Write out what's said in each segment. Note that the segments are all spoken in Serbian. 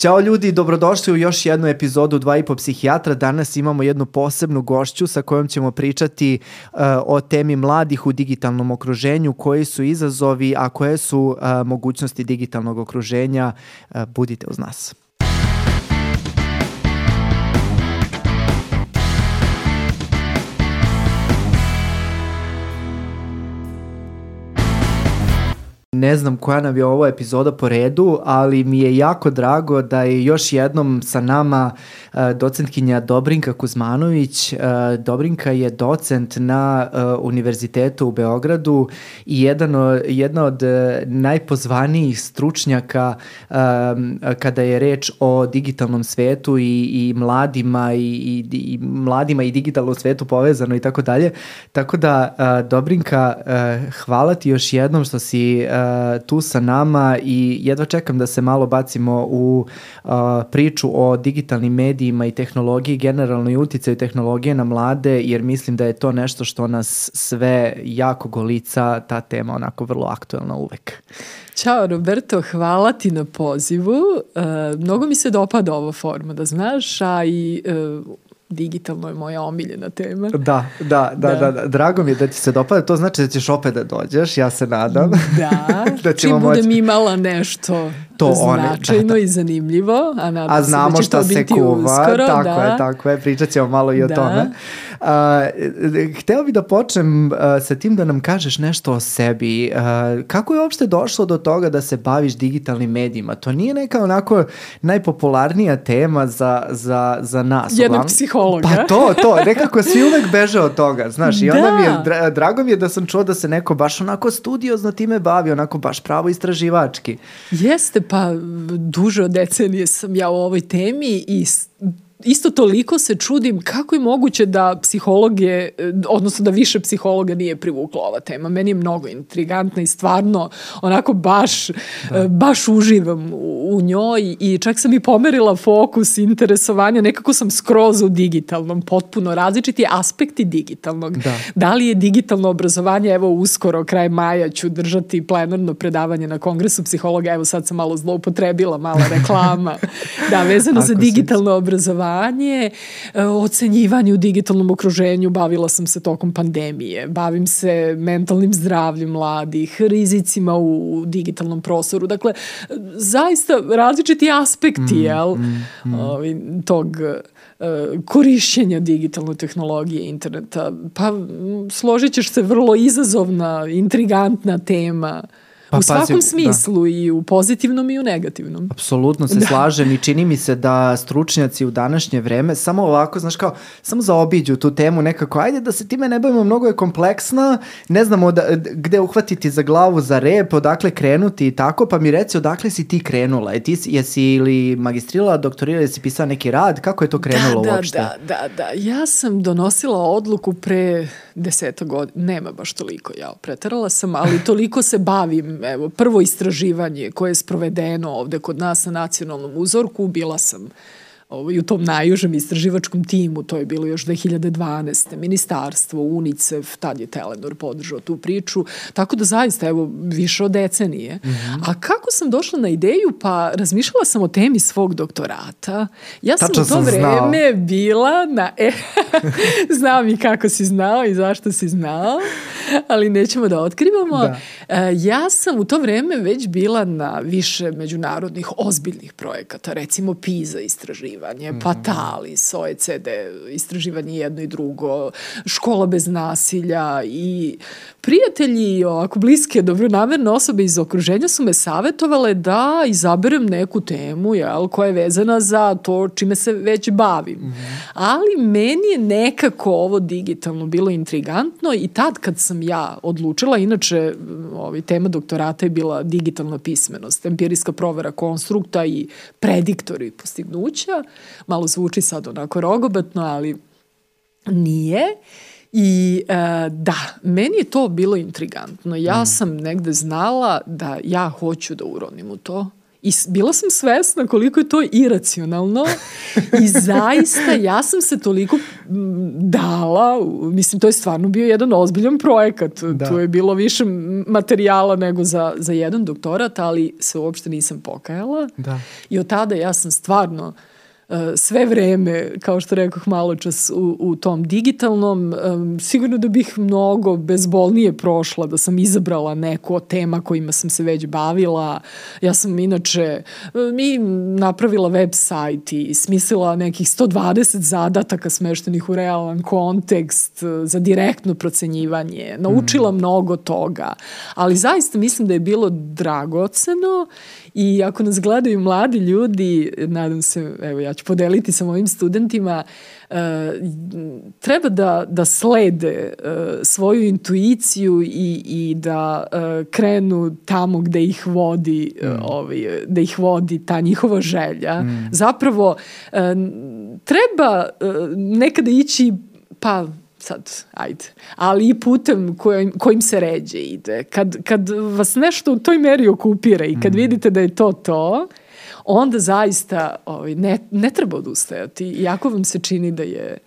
Ćao ljudi, dobrodošli u još jednu epizodu Dva i po psihijatra. Danas imamo jednu posebnu gošću sa kojom ćemo pričati uh, o temi mladih u digitalnom okruženju, koji su izazovi, a koje su uh, mogućnosti digitalnog okruženja. Uh, budite uz nas. Ne znam koja nam je ovo epizoda po redu, ali mi je jako drago da je još jednom sa nama uh, docentkinja Dobrinka Kuzmanović. Uh, Dobrinka je docent na uh, Univerzitetu u Beogradu i jedan o, jedna od najpozvanijih stručnjaka kada je reč o digitalnom svetu i, i mladima i, i, i mladima i digitalnom svetu povezano i tako dalje. Tako da, Dobrinka, hvala ti još jednom što si tu sa nama i jedva čekam da se malo bacimo u uh, priču o digitalnim medijima i tehnologiji, generalno i uticaju tehnologije na mlade, jer mislim da je to nešto što nas sve jako golica, ta tema onako vrlo aktuelna uvek. Ćao Roberto, hvala ti na pozivu. Uh, mnogo mi se dopada ova forma, da znaš, a i uh, digitalno je moja omiljena tema. Da, da, da, da, da, da. Drago mi je da ti se dopada. To znači da ćeš opet da dođeš, ja se nadam. Da, da čim budem moći... imala nešto to značajno one, da, da. i zanimljivo, a nadam a znamo se da će šta to se biti kuva, uskoro. Tako da. je, tako je, pričat ćemo malo i o da. tome. Uh, hteo bih da počnem uh, sa tim da nam kažeš nešto o sebi. Uh, kako je uopšte došlo do toga da se baviš digitalnim medijima? To nije neka onako najpopularnija tema za, za, za nas. Jednog uglavnom. psihologa. Pa to, to, nekako svi uvek beže od toga, znaš, i da. onda mi je, dra, drago mi je da sam čuo da se neko baš onako studiozno time bavi, onako baš pravo istraživački. Jeste, pa duže od decenije sam ja u ovoj temi i isto toliko se čudim kako je moguće da psihologe, odnosno da više psihologa nije privukla ova tema. Meni je mnogo intrigantna i stvarno onako baš, da. baš uživam u, u njoj i čak sam i pomerila fokus interesovanja, nekako sam skroz u digitalnom, potpuno različiti aspekti digitalnog. Da. da li je digitalno obrazovanje, evo uskoro, kraj maja ću držati plenarno predavanje na kongresu psihologa, evo sad sam malo zloupotrebila, mala reklama, da, vezano za digitalno obrazovanje obrazovanje, ocenjivanje u digitalnom okruženju, bavila sam se tokom pandemije, bavim se mentalnim zdravljem mladih, rizicima u digitalnom prostoru, dakle, zaista različiti aspekti, mm, jel, mm, mm. tog e, korišćenja digitalne tehnologije interneta. Pa složit ćeš se vrlo izazovna, intrigantna tema. Pa, u svakom pazi, da. smislu da. i u pozitivnom i u negativnom. Apsolutno se da. slažem i čini mi se da stručnjaci u današnje vreme samo ovako, znaš kao, samo zaobiđu tu temu nekako, ajde da se time ne bavimo, mnogo je kompleksna, ne znamo da, gde uhvatiti za glavu za rep, odakle krenuti i tako, pa mi reci odakle si ti krenula, e, ti, jesi ili magistrirala, doktorirala, jesi pisala neki rad, kako je to krenulo da, uopšte? Da, da, da, ja sam donosila odluku pre deseta godina, nema baš toliko, ja pretarala sam, ali toliko se bavim evo, prvo istraživanje koje je sprovedeno ovde kod nas na nacionalnom uzorku, bila sam ovaj, u tom najužem istraživačkom timu, to je bilo još 2012. Ministarstvo, UNICEF, tad je Telenor podržao tu priču, tako da zaista, evo, više od decenije. Mm -hmm. A kako sam došla na ideju? Pa razmišljala sam o temi svog doktorata. Ja sam Tačno u to sam vreme znao. bila na... E, znam i kako si znao i zašto si znao, ali nećemo da otkrivamo. Da. E, ja sam u to vreme već bila na više međunarodnih ozbiljnih projekata, recimo PISA istraživanja istraživanje, mm -hmm. Patalis, OECD, istraživanje jedno i drugo, škola bez nasilja i prijatelji, ovako bliske, dobronamerne osobe iz okruženja su me savetovale da izaberem neku temu jel, koja je vezana za to čime se već bavim. Mm -hmm. Ali meni je nekako ovo digitalno bilo intrigantno i tad kad sam ja odlučila, inače ovaj, tema doktorata je bila digitalna pismenost, empirijska provera konstrukta i prediktori postignuća. Malo zvuči sad onako rogobatno, ali nije. I e, da, meni je to bilo intrigantno. Ja mm. sam negde znala da ja hoću da uronim u to I bila sam svesna koliko je to iracionalno i zaista ja sam se toliko dala, mislim to je stvarno bio jedan ozbiljan projekat, da. tu je bilo više materijala nego za, za jedan doktorat, ali se uopšte nisam pokajala da. i od tada ja sam stvarno uh, sve vreme, kao što rekoh malo čas, u, u tom digitalnom, um, sigurno da bih mnogo bezbolnije prošla, da sam izabrala neko od tema kojima sam se već bavila. Ja sam inače mi napravila web sajt i smislila nekih 120 zadataka smeštenih u realan kontekst za direktno procenjivanje. Naučila mm. mnogo toga, ali zaista mislim da je bilo dragoceno i ako nas gledaju mladi ljudi, nadam se, evo ja ću podeliti sa mojim studentima, uh, treba da, da slede uh, svoju intuiciju i, i da uh, krenu tamo gde ih vodi mm. ovaj, da ih vodi ta njihova želja. Mm. Zapravo treba nekada ići pa sad, ajde, ali i putem kojim, kojim se ređe ide. Kad, kad vas nešto u toj meri okupira i kad mm. vidite da je to to, onda zaista ovaj, ne, ne treba odustajati, iako vam se čini da je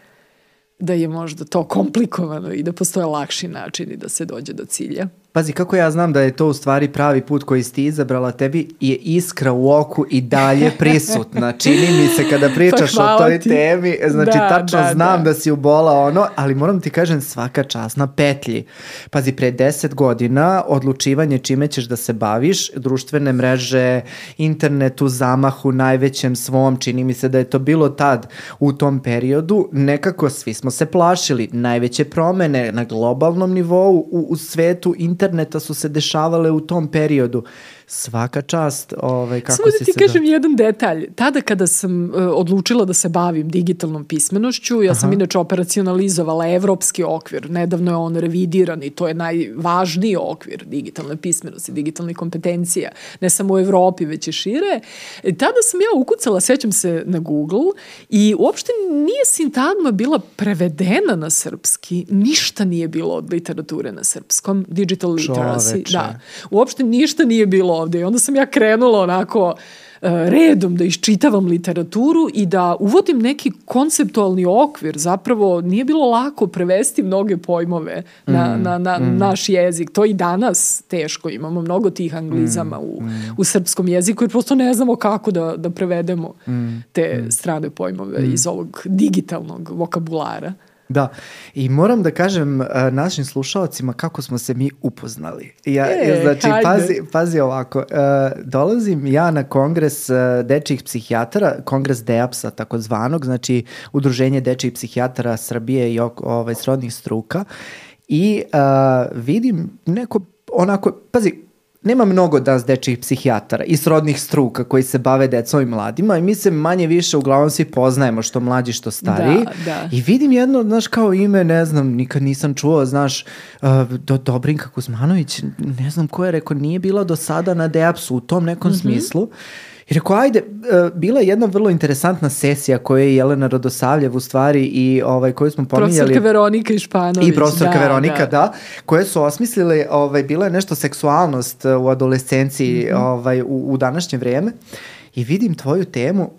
da je možda to komplikovano i da postoje lakši načini da se dođe do cilja. Pazi, kako ja znam da je to u stvari pravi put koji si ti izabrala, tebi je iskra u oku i dalje prisutna. Čini mi se kada pričaš pa o toj ti. temi, znači da, tačno da, znam da. da si ubola ono, ali moram ti kažem svaka čast na petlji. Pazi, pre deset godina odlučivanje čime ćeš da se baviš, društvene mreže, internet u zamahu najvećem svom, čini mi se da je to bilo tad u tom periodu, nekako svi smo se plašili. Najveće promene na globalnom nivou u, u svetu internet interneta su se dešavale u tom periodu svaka čast ovaj, kako Samo da ti kažem da... jedan detalj. Tada kada sam uh, odlučila da se bavim digitalnom pismenošću, ja Aha. sam inače operacionalizovala evropski okvir. Nedavno je on revidiran i to je najvažniji okvir digitalne pismenosti, digitalne kompetencija. Ne samo u Evropi, već i šire. E, tada sam ja ukucala, sećam se na Google i uopšte nije sintagma bila prevedena na srpski. Ništa nije bilo od literature na srpskom. Digital literacy. Čoveče. Da. Uopšte ništa nije bilo ovde. I onda sam ja krenula onako e, redom da iščitavam literaturu i da uvodim neki konceptualni okvir. Zapravo nije bilo lako prevesti mnoge pojmove na, mm, na, na mm. naš jezik. To i danas teško. Imamo mnogo tih anglizama mm, u, mm. u srpskom jeziku jer prosto ne znamo kako da, da prevedemo mm, te mm. strane pojmove mm. iz ovog digitalnog vokabulara. Da, i moram da kažem uh, našim slušalcima kako smo se mi upoznali. Ja, e, znači, hajde. pazi, pazi ovako, uh, dolazim ja na kongres uh, dečijih psihijatara, kongres DEAPS-a takozvanog, znači Udruženje dečijih psihijatara Srbije i ovaj, srodnih struka i uh, vidim neko onako, pazi, nema mnogo danas dečih psihijatara i srodnih struka koji se bave decom i mladima i mi se manje više uglavnom svi poznajemo što mlađi što stari da, da. i vidim jedno, znaš, kao ime, ne znam, nikad nisam čuo, znaš, uh, do, Dobrinka Kuzmanović, ne znam ko je rekao, nije bila do sada na Deapsu u tom nekom mm -hmm. smislu I rekao, ajde, e, bila je jedna vrlo interesantna sesija koju je Jelena Radosavljev u stvari i ovaj, koju smo pominjali. Profesorka Veronika Išpanović. I profesorka da, Veronika, da. da. Koje su osmislili, ovaj, bila je nešto seksualnost u adolescenciji mm -hmm. ovaj, u, u današnje vreme. I vidim tvoju temu,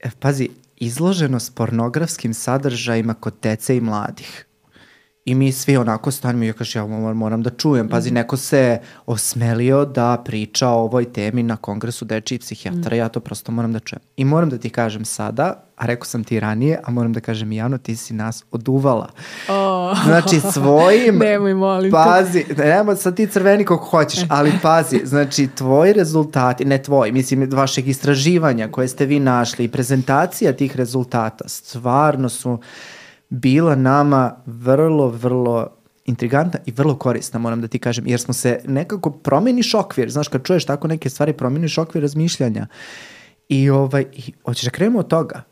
e, pazi, izloženost pornografskim sadržajima kod dece i mladih. I mi svi onako stanimo i ja kažem, ja moram da čujem. Pazi, mhm. neko se osmelio da priča o ovoj temi na kongresu dečiji psihijatara, mm. ja to prosto moram da čujem. I moram da ti kažem sada, a rekao sam ti ranije, a moram da kažem i javno, ti si nas oduvala. Oh. Znači svojim... Nemoj, molim Pazi, nemoj sad ti crveni kako hoćeš, ali pazi, znači tvoji rezultati, ne tvoji, mislim vašeg istraživanja koje ste vi našli i prezentacija tih rezultata stvarno su bila nama vrlo, vrlo intrigantna i vrlo korisna, moram da ti kažem, jer smo se nekako promeniš okvir, znaš, kad čuješ tako neke stvari, promeniš okvir razmišljanja. I, ovaj, i hoćeš da krenemo od toga?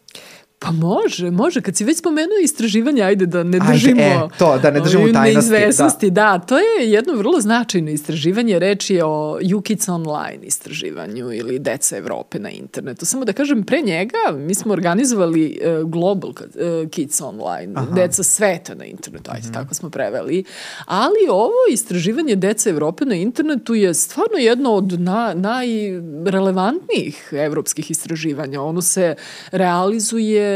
Pa može, može. Kad si već spomenuo istraživanje, ajde da ne Ajde, držimo... e, to, da ne držimo tajnosti, neizvesnosti, da. To je jedno vrlo značajno istraživanje. Reč je o UKIDS Online istraživanju ili Deca Evrope na internetu. Samo da kažem, pre njega mi smo organizovali uh, Global uh, Kids Online, Aha. Deca sveta na internetu, ajde, mm tako smo preveli. Ali ovo istraživanje Deca Evrope na internetu je stvarno jedno od na, najrelevantnijih evropskih istraživanja. Ono se realizuje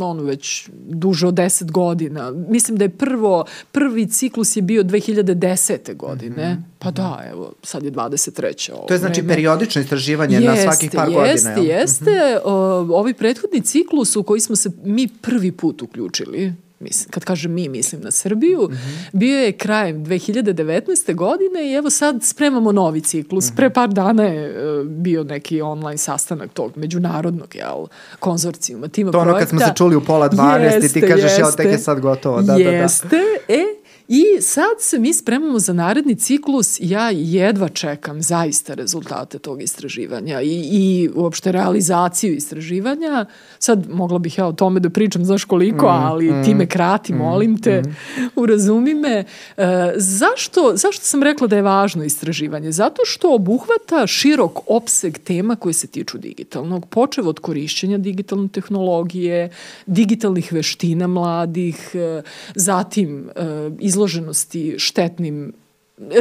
ono već duže od 10 godina. Mislim da je prvo, prvi ciklus je bio 2010. godine. Mm -hmm. Pa da, evo, sad je 23. Ovo to je znači vreme. periodično istraživanje jeste, na svakih par jeste, godina. Jeste, jeste. Mm -hmm. Ovaj prethodni ciklus u koji smo se mi prvi put uključili, mislim, kad kažem mi, mislim na Srbiju, mm -hmm. bio je krajem 2019. godine i evo sad spremamo novi ciklus. Mm -hmm. Pre par dana je uh, bio neki online sastanak tog međunarodnog jel, konzorcijuma, tima to projekta. To ono kad smo se čuli u pola 12 jeste, i ti kažeš, jeste, ja, tek je sad gotovo. Da, jeste, da, da. e, I sad se mi spremamo za naredni ciklus, ja jedva čekam zaista rezultate tog istraživanja i, i uopšte realizaciju istraživanja. Sad mogla bih ja o tome da pričam, znaš koliko, mm, ali mm, ti me krati, mm, molim te, mm. urazumi me. E, zašto, zašto sam rekla da je važno istraživanje? Zato što obuhvata širok opseg tema koje se tiču digitalnog, počev od korišćenja digitalne tehnologije, digitalnih veština mladih, e, zatim e, izloženosti štetnim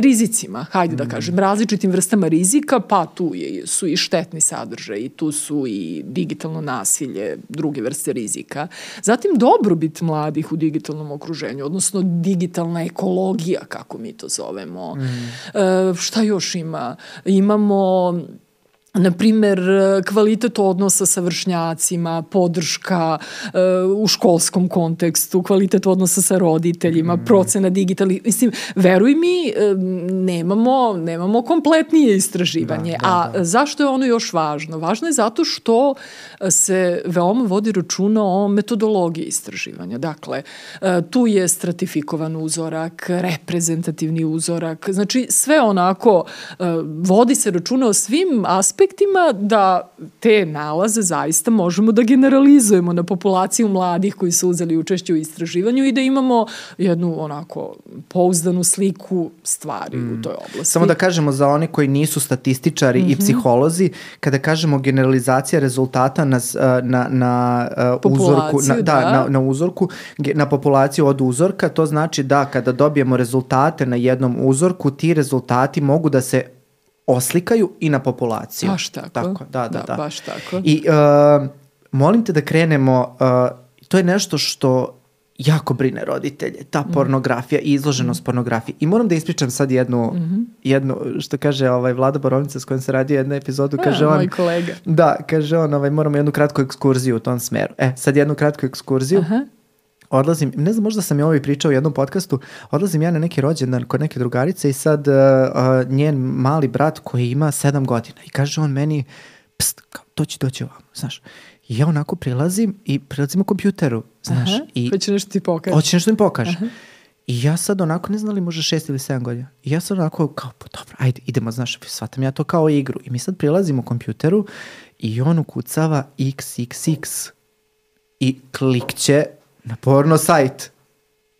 rizicima, hajde da mm. kažem, različitim vrstama rizika, pa tu je, su i štetni sadržaj, tu su i digitalno nasilje, druge vrste rizika. Zatim dobrobit mladih u digitalnom okruženju, odnosno digitalna ekologija, kako mi to zovemo. Mm. E, šta još ima? Imamo na primer, kvalitet odnosa sa vršnjacima, podrška uh, u školskom kontekstu, kvalitet odnosa sa roditeljima, mm. procena digitalnih, mislim, veruj mi, nemamo, nemamo kompletnije istraživanje. Da, da, da. A zašto je ono još važno? Važno je zato što se veoma vodi računa o metodologiji istraživanja. Dakle, uh, tu je stratifikovan uzorak, reprezentativni uzorak, znači sve onako uh, vodi se računa o svim aspektima aspektima da te nalaze zaista možemo da generalizujemo na populaciju mladih koji su uzeli učešće u istraživanju i da imamo jednu onako pouzdanu sliku stvari mm. u toj oblasti. Samo da kažemo za one koji nisu statističari mm -hmm. i mhm. psiholozi, kada kažemo generalizacija rezultata na, na, na uh, uzorku, na, da, da. Na, na uzorku, na populaciju od uzorka, to znači da kada dobijemo rezultate na jednom uzorku, ti rezultati mogu da se oslikaju i na populaciju. Baš tako. Tako, da, da, da. da. Baš tako. I uh, molim te da krenemo, uh, to je nešto što jako brine roditelje, ta mm. pornografija i izloženost mm. pornografiji. I moram da ispričam sad jednu, mm -hmm. jednu što kaže ovaj Vlada Borovnica s kojom se radio jedna epizodu, e, kaže on... Moj kolega. Da, kaže on, ovaj, moramo jednu kratku ekskurziju u tom smeru. E, sad jednu kratku ekskurziju. Aha odlazim, ne znam, možda sam i ovo i pričao u jednom podcastu, odlazim ja na neki rođendan kod neke drugarice i sad uh, uh, njen mali brat koji ima sedam godina i kaže on meni, pst, kao, to će doći ovamo, znaš. I ja onako prilazim i prilazim u kompjuteru, znaš. Aha, i hoće nešto ti pokaže. Hoće nešto mi pokaže. Aha. I ja sad onako, ne znam li može šest ili sedam godina. I ja sad onako kao, pa dobro, ajde, idemo, znaš, shvatam ja to kao igru. I mi sad prilazimo u kompjuteru i on ukucava XXX i klikće na porno sajt.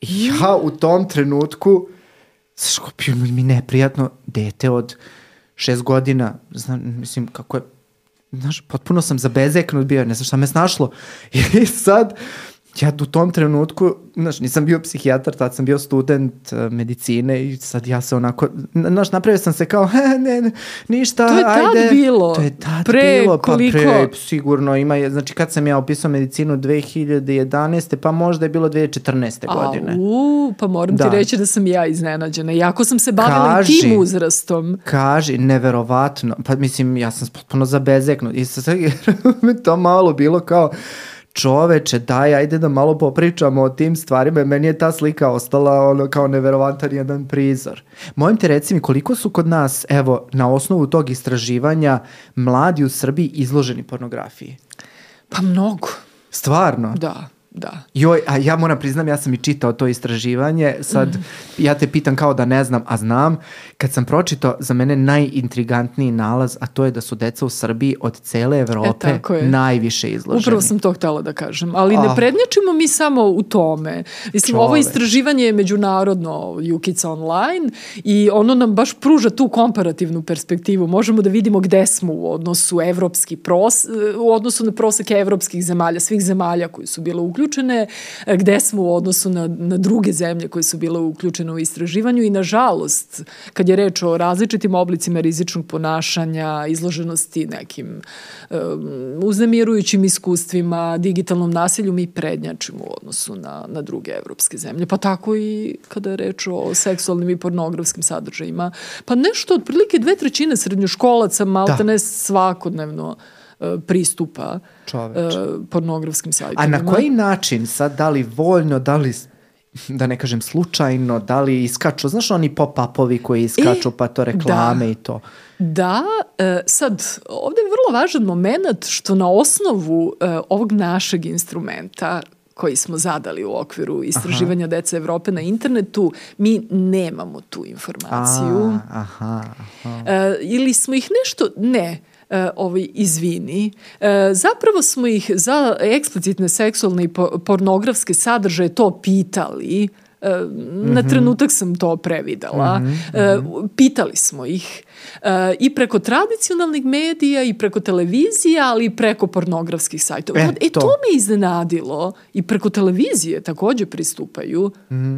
I ja u tom trenutku, znaš, bio mi neprijatno, dete od šest godina, znam, mislim, kako je, znaš, potpuno sam zabezeknut bio, ne znam šta me snašlo. I sad, ja u tom trenutku, znaš, nisam bio psihijatar, tad sam bio student uh, medicine i sad ja se onako, znaš, napravio sam se kao, he, ne, ne, ništa, ajde. To je ajde. tad bilo. To je tad pre, bilo, pa koliko? pre, sigurno ima, znači kad sam ja opisao medicinu 2011. pa možda je bilo 2014. A, godine. U, pa moram da. ti reći da sam ja iznenađena. Jako sam se bavila kaži, tim uzrastom. Kaži, neverovatno. Pa mislim, ja sam potpuno zabezeknut. I sad to malo bilo kao, čoveče, daj, ajde da malo popričamo o tim stvarima. Meni je ta slika ostala ono kao neverovantan jedan prizor. Mojim te reci mi, koliko su kod nas, evo, na osnovu tog istraživanja, mladi u Srbiji izloženi pornografiji? Pa mnogo. Stvarno? Da. Da. Joj, a ja moram priznam, ja sam i čitao to istraživanje, sad Mhm. ja te pitam kao da ne znam, a znam, kad sam pročitao za mene najintrigantniji nalaz, a to je da su deca u Srbiji od cele Evrope E, tako je. najviše izloženi. Upravo sam to htela da kažem, ali ne Ah. prednjačimo mi samo u tome. Mislim, ovo Čovek. istraživanje je međunarodno Jukica online i ono nam baš pruža tu komparativnu perspektivu. Možemo da vidimo gde smo u odnosu evropski pros, u odnosu na proseke evropskih zemalja, svih zemalja koji su bile uključene, gde smo u odnosu na, na druge zemlje koje su bile uključene u istraživanju i nažalost, kad je reč o različitim oblicima rizičnog ponašanja, izloženosti nekim um, uznemirujućim iskustvima, digitalnom nasilju, mi prednjačimo u odnosu na, na druge evropske zemlje. Pa tako i kada je reč o seksualnim i pornografskim sadržajima. Pa nešto, otprilike dve trećine srednjoškolaca malta Da. ne svakodnevno pristupa Čoveče. uh, pornografskim A sajtovima. na koji način, sad, da li voljno, da li da ne kažem slučajno, da li iskaču, znaš oni pop-upovi koji iskaču, E, pa to reklame da. i to. Da, e, sad, ovde je vrlo važan moment što na osnovu e, ovog našeg instrumenta koji smo zadali u okviru istraživanja dece Evrope na internetu, mi nemamo tu informaciju. A, aha, aha. E, ili smo ih nešto, ne, e, ovaj, izvini. E, zapravo smo ih za eksplicitne seksualne i po- pornografske sadržaje to pitali, e, na trenutak sam to previdela. E, pitali smo ih e, i preko tradicionalnih medija i preko televizije, ali i preko pornografskih sajtova. E, E, to. to me iznenadilo i preko televizije takođe pristupaju.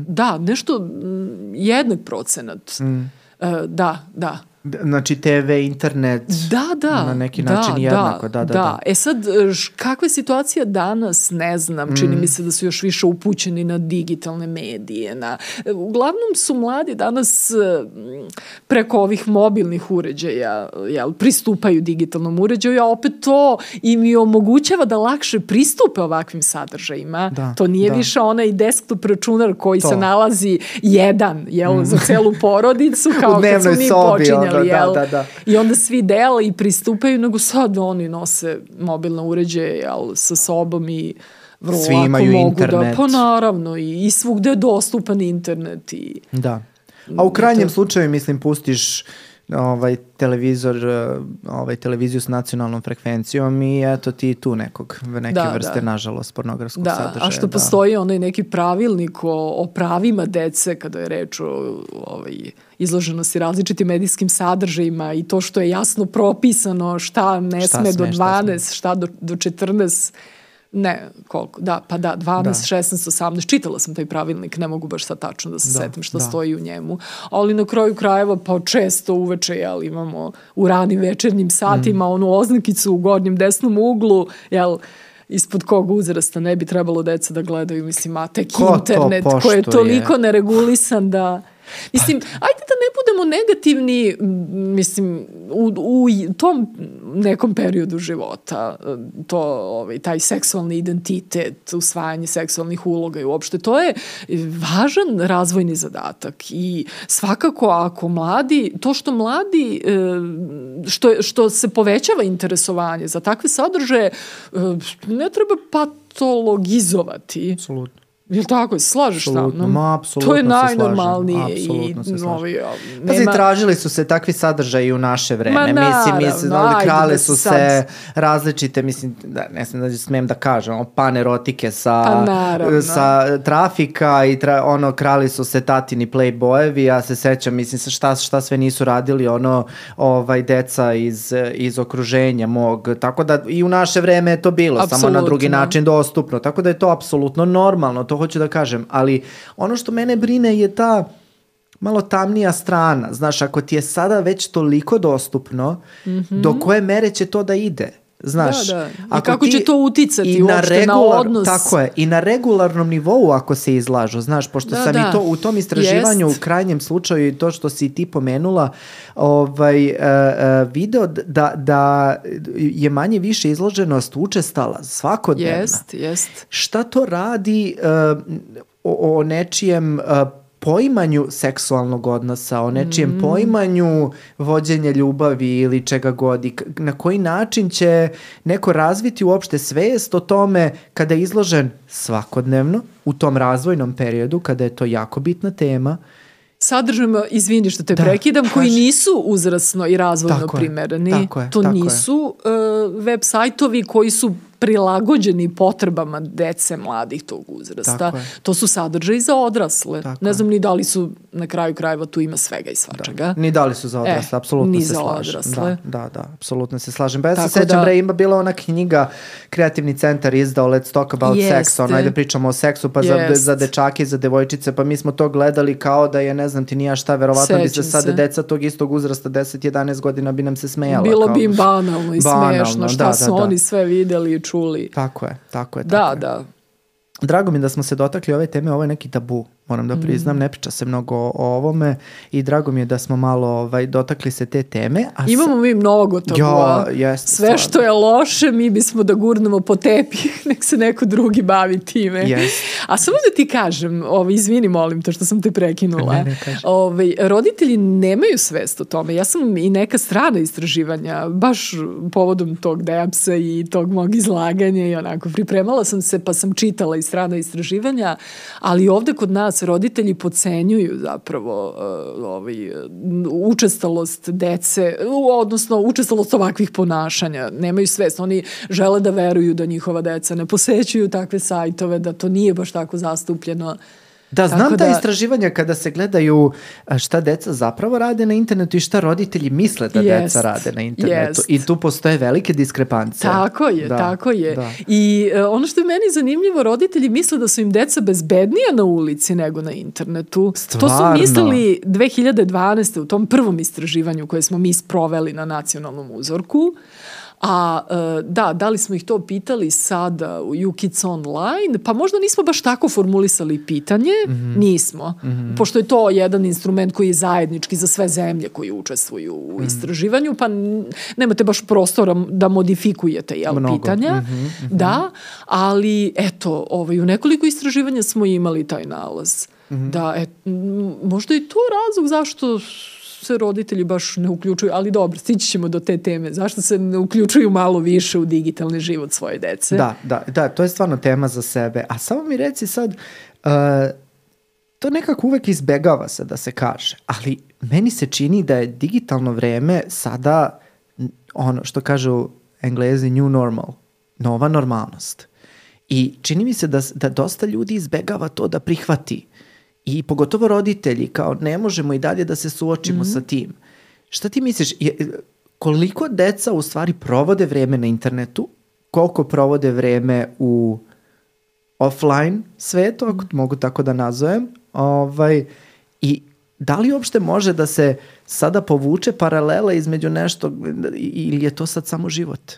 Da, nešto mm, jednak procenat. E, da, da. Znači TV, internet, Da, da. na neki način jednako, da, da, da. E sad, kakva je situacija danas, ne znam, čini Mm. mi se da su još više upućeni na digitalne medije. Na, uglavnom su mladi danas preko ovih mobilnih uređaja jel, pristupaju digitalnom uređaju, a opet to im i omogućava da lakše pristupe ovakvim sadržajima. Da, to nije da. više onaj desktop računar koji To. se nalazi jedan jel, za celu porodicu, kao kad smo mi sobi, počinjali. Da, jel? da, da. I onda svi dele i pristupaju, nego sad oni nose mobilne uređaje jel, sa sobom i vrlo Svi lako imaju mogu internet. da, pa naravno, i, i svugde je dostupan internet i Da. A u krajnjem to- slučaju, mislim, pustiš ovaj televizor, eh, ovaj televiziju s nacionalnom frekvencijom i eto ti tu nekog, neke Da, vrste, da. nažalost, pornografskog Da, sadržaja. a što da. postoji onaj neki pravilnik o, o pravima dece kada je reč o ovaj, izloženosti različitim medijskim sadržajima i to što je jasno propisano šta ne Šta sme do sme, šta 12, šta do, do 14, ne, koliko, da, pa da, 12, Da. 16, 18, čitala sam taj pravilnik, ne mogu baš sad tačno da se Da, setim šta da. stoji u njemu, ali na kraju krajeva pa često uveče, jel, imamo u ranim večernjim satima Mm. onu oznakicu u gornjem desnom uglu, jel, ispod kog uzrasta ne bi trebalo deca da gledaju, mislim, a tek Ko internet koji je toliko neregulisan da... Mislim, ajde da ne budemo negativni, mislim, u, u tom nekom periodu života, to, ovaj, taj seksualni identitet, usvajanje seksualnih uloga i uopšte, to je važan razvojni zadatak i svakako ako mladi, to što mladi, e, što, što se povećava interesovanje za takve sadržaje, e, ne treba patologizovati. Apsolutno. Jel tako? Slažeš sa mnom? ma, apsolutno To je se slažem, najnormalnije se i slažem. novi, a, Pazi, nema... tražili su se takvi sadržaji u naše vreme. Ma mislim, mislim, naravno, ali ajde krale su se se različite, mislim, da, ne znam da smem da kažem, ono, panerotike sa, Pa naravno. sa trafika i tra, ono, krali su se tatini playboyevi, ja se sećam, mislim, šta, šta sve nisu radili, ono, ovaj, deca iz, iz okruženja mog, tako da i u naše vreme je to bilo, samo na drugi način dostupno, tako da je to apsolutno normalno, to hoću da kažem, ali ono što mene brine je ta malo tamnija strana. Znaš, ako ti je sada već toliko dostupno, do koje mere će to da ide? Znaš. Da, da. I kako će to uticati i uopšte na odnos? Tako je, i na regularnom nivou ako se izlažu, znaš, pošto Da, sam da. i to u tom istraživanju Jest. u krajnjem slučaju i to što si ti pomenula, ovaj, e, e, video da, da je manje više izloženost učestala svakodnevna Jest, jest. šta to radi uh, o, o nečijem uh, poimanju seksualnog odnosa, o nečijem mm. poimanju vođenja ljubavi ili čega god i na koji način će neko razviti uopšte svest o tome kada je izložen svakodnevno u tom razvojnom periodu kada je to jako bitna tema sadržajima, izvini što te da, prekidam, kaži. koji nisu uzrasno i razvojno tako primereni. Je, tako je, to tako nisu je. uh, web sajtovi koji su prilagođeni potrebama dece mladih tog uzrasta. To su sadržaji za odrasle. Tako ne znam ni da li su na kraju krajeva tu ima svega i svačega. Da. Ni da li su za odrasle, e, apsolutno se slažem. Odrasle. Da, da, da, apsolutno se slažem. Ba ja se sećam, da, bre, ima bila ona knjiga Kreativni centar izdao Let's Talk About Jeste. Sex, ono, ajde pričamo o seksu, pa za, za dečake i za devojčice, pa mi smo to gledali kao da je, ne znam ti nija šta, verovatno Sećam bi se sada deca tog istog uzrasta, 10-11 godina bi nam se smejala. Bilo kao, bi im banalno i banalno, smešno šta da, su da, da. oni sve videli i čuli. Tako je, tako je. Da, tako da, je. da. Drago mi da smo se dotakli ove teme, ovo je neki tabu moram da priznam, mm. ne priča se mnogo o, ovome i drago mi je da smo malo ovaj, dotakli se te teme. A Imamo mi mnogo tabua. Ja, jest, Sve stvarno. što je loše mi bismo da gurnemo po tepih, nek se neko drugi bavi time. Yes. A samo da ti kažem, ovaj, izvini molim to što sam te prekinula, ne, ne ovaj, roditelji nemaju svest o tome. Ja sam i neka strana istraživanja, baš povodom tog depsa i tog mog izlaganja i onako pripremala sam se pa sam čitala i strana istraživanja, ali ovde kod nas roditelji pocenjuju zapravo uh, ovaj, učestalost dece, odnosno učestalost ovakvih ponašanja. Nemaju svest. Oni žele da veruju da njihova deca ne posećuju takve sajtove, da to nije baš tako zastupljeno. Da, znam Tako ta da... istraživanja kada se gledaju šta deca zapravo rade na internetu i šta roditelji misle da jest, deca rade na internetu. Jest. I tu postoje velike diskrepancije. Tako je, da, tako je. Da. I uh, ono što je meni zanimljivo, roditelji misle da su im deca bezbednija na ulici nego na internetu. Stvarno? To su mislili 2012. u tom prvom istraživanju koje smo mi sproveli na nacionalnom uzorku. A e, da, da li smo ih to pitali sada u UKIDS Online? Pa možda nismo baš tako formulisali pitanje, mm -hmm. nismo. Mm -hmm. Pošto je to jedan instrument koji je zajednički za sve zemlje koji učestvuju u mm -hmm. istraživanju, pa nemate baš prostora da modifikujete jel, Mnogo. pitanja. Mm -hmm. Mm -hmm. Da, ali eto, ovaj, u nekoliko istraživanja smo imali taj nalaz. Mm -hmm. Da, et, možda i to razlog zašto se roditelji baš ne uključuju, ali dobro, stići ćemo do te teme. Zašto se ne uključuju malo više u digitalni život svoje dece? Da, da, da, to je stvarno tema za sebe. A samo mi reci sad, uh, to nekako uvek izbegava se da se kaže, ali meni se čini da je digitalno vreme sada ono što kažu englezi new normal, nova normalnost. I čini mi se da, da dosta ljudi izbegava to da prihvati I pogotovo roditelji, kao ne možemo i dalje da se suočimo mm -hmm. sa tim. Šta ti misliš, je, koliko deca u stvari provode vreme na internetu, koliko provode vreme u offline svetu, ako mogu tako da nazovem, ovaj, i da li uopšte može da se sada povuče paralela između nešto ili je to sad samo život?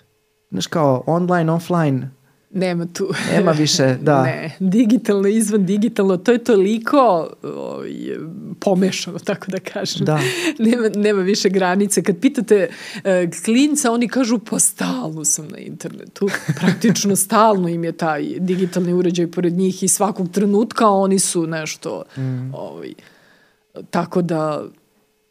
Znaš kao online, offline, Nema tu. Nema više, da. ne, digitalno, izvan digitalno, to je toliko o, je, pomešano, tako da kažem. Da. nema, nema više granice. Kad pitate e, klinca, oni kažu pa stalno sam na internetu. Praktično stalno im je taj digitalni uređaj pored njih i svakog trenutka oni su nešto mm. ovaj, tako da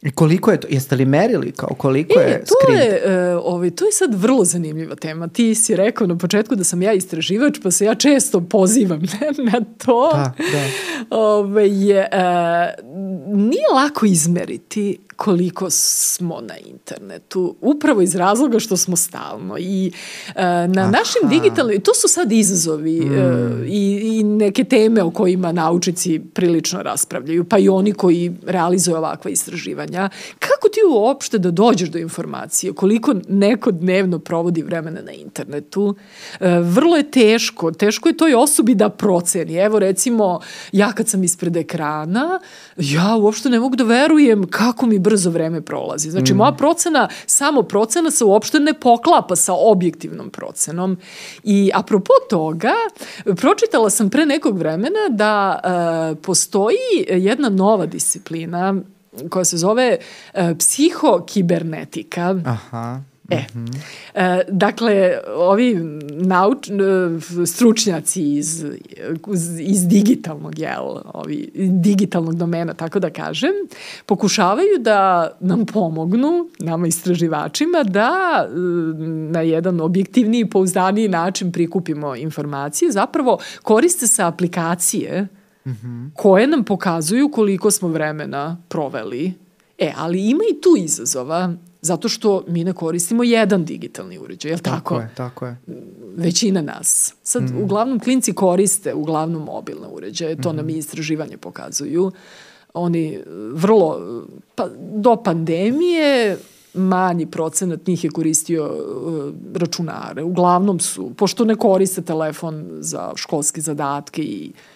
I koliko je to? Jeste li merili kao koliko e, je to screen? Je, uh, ovaj, to je sad vrlo zanimljiva tema. Ti si rekao na početku da sam ja istraživač, pa se ja često pozivam na to. Da, da. Ove, ovaj, je, uh, nije lako izmeriti koliko smo na internetu, upravo iz razloga što smo stalno i uh, na Aha. našim digitalnim, to su sad izazovi mm. uh, i, i neke teme o kojima naučici prilično raspravljaju, pa i oni koji realizuju ovakva istraživanja. Kako ti uopšte da dođeš do informacije, koliko neko dnevno provodi vremena na internetu? Uh, vrlo je teško, teško je toj osobi da proceni. Evo recimo, ja kad sam ispred ekrana, ja uopšte ne mogu da verujem kako mi brzo vreme prolazi. Znači, mm. moja procena, samo procena se uopšte ne poklapa sa objektivnom procenom. I apropo toga, pročitala sam pre nekog vremena da uh, postoji jedna nova disciplina koja se zove uh, psihokibernetika. Aha. E, e, dakle, ovi nauč, e, stručnjaci iz, iz digitalnog, jel, ovi, digitalnog domena, tako da kažem, pokušavaju da nam pomognu, nama istraživačima, da e, na jedan objektivniji i pouzdaniji način prikupimo informacije. Zapravo koriste se aplikacije mm -hmm. koje nam pokazuju koliko smo vremena proveli E, ali ima i tu izazova zato što mi ne koristimo jedan digitalni uređaj, je li tako? Tako je, tako je. Većina nas. Sad, mm. uglavnom, klinci koriste uglavnom mobilne uređaje, to mm. nam i istraživanje pokazuju. Oni vrlo, pa, do pandemije, manji procenat njih je koristio uh, računare. Uglavnom su, pošto ne koriste telefon za školske zadatke i uh,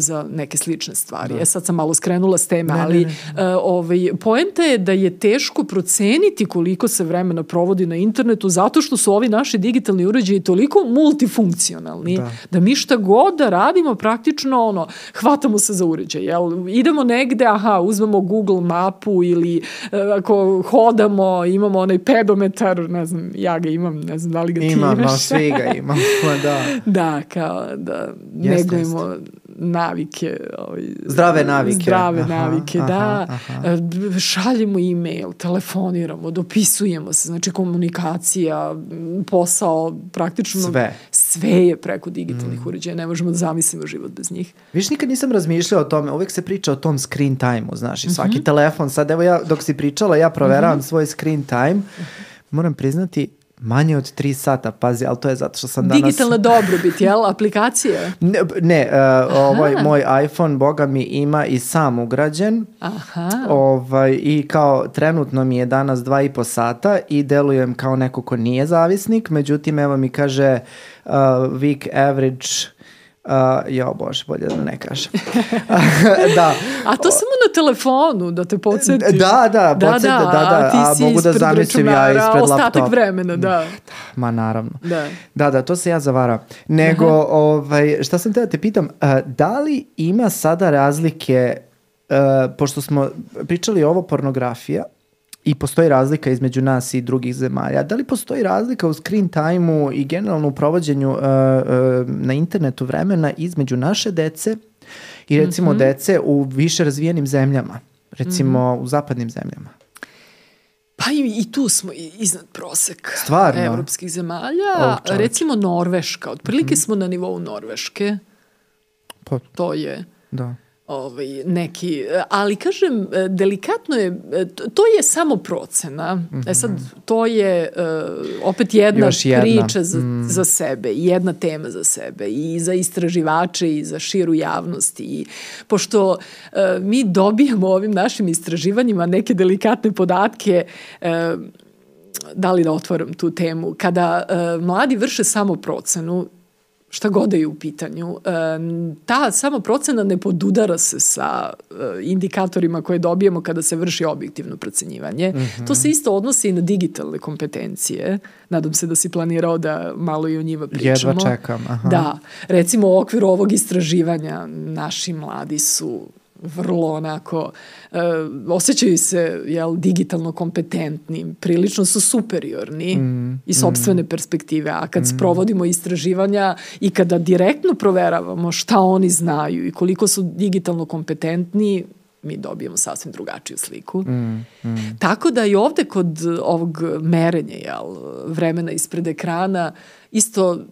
za neke slične stvari. Da. E sad sam malo skrenula s teme, ne, ali ne, ne. Uh, ovaj, poenta je da je teško proceniti koliko se vremena provodi na internetu zato što su ovi naši digitalni uređaji toliko multifunkcionalni da, da mi šta god da radimo praktično ono, hvatamo se za uređaj. Jel? Idemo negde, aha, uzmemo Google mapu ili uh, ako hodamo, imamo onaj pedometar, ne znam, ja ga imam, ne znam da li ga ti imam, imaš. Imam, svi ga imam, da. da, kao da negujemo navike. Ovaj, zdrave navike. Zdrave aha, navike, aha, da. Aha. E, šaljemo e-mail, telefoniramo, dopisujemo se, znači komunikacija, posao, praktično sve, sve je preko digitalnih mm. uređaja, ne možemo da zamislimo život bez njih. Viš, nikad nisam razmišljao o tome, uvek se priča o tom screen time-u, znaš, i svaki mm -hmm. telefon, sad evo ja, dok si pričala, ja proveravam mm -hmm. svoj screen time, moram priznati, Manje od 3 sata, pazi, ali to je zato što sam danas... Digitalna dobrobit, jel? Aplikacije? Ne, ne uh, ovaj moj iPhone, boga mi, ima i sam ugrađen. Aha. Ovaj, I kao trenutno mi je danas 2,5 sata i delujem kao neko ko nije zavisnik, međutim, evo mi kaže uh, week average Uh, jo, bože, bolje da ne kažem. da. A to samo na telefonu, da te podsjeti. Da, da, podsjeti, da, da, da, a, a mogu da zamislim ja ispred laptopa. Ostatak vremena, da. Ma naravno. Da. Da, da, to se ja zavara. Nego, Aha. ovaj, šta sam te da te pitam, uh, da li ima sada razlike, uh, pošto smo pričali ovo pornografija, i postoji razlika između nas i drugih zemalja. Da li postoji razlika u screen time-u i generalno u provođenju uh, uh, na internetu vremena između naše dece i recimo mm -hmm. dece u više razvijenim zemljama, recimo mm -hmm. u zapadnim zemljama? Pa i, i tu smo iznad proseka Stvarno? evropskih zemalja. Oh, recimo Norveška, otprilike mm -hmm. smo na nivou Norveške. Pa, to je... Da ovaj, neki, ali kažem, delikatno je, to je samo procena. Mm -hmm. E sad, mhm. to je uh, opet jedna, jedna priča za, mm. za sebe, jedna tema za sebe i za istraživače i za širu javnost i pošto uh, mi dobijamo ovim našim istraživanjima neke delikatne podatke uh, da li da otvorim tu temu, kada uh, mladi vrše samo procenu, šta god da je u pitanju. E, ta samo procena ne podudara se sa e, indikatorima koje dobijemo kada se vrši objektivno procenjivanje. Mm -hmm. To se isto odnosi i na digitalne kompetencije. Nadam se da si planirao da malo i o njima pričamo. Jedva čekam. Aha. Da. Recimo u okviru ovog istraživanja naši mladi su vrlo onako uh, osjećaju se jel, digitalno kompetentni, prilično su superiorni mm, iz sobstvene mm, perspektive, a kad mm. sprovodimo istraživanja i kada direktno proveravamo šta oni znaju i koliko su digitalno kompetentni, mi dobijemo sasvim drugačiju sliku. Mm, mm. Tako da i ovde kod ovog merenja jel, vremena ispred ekrana isto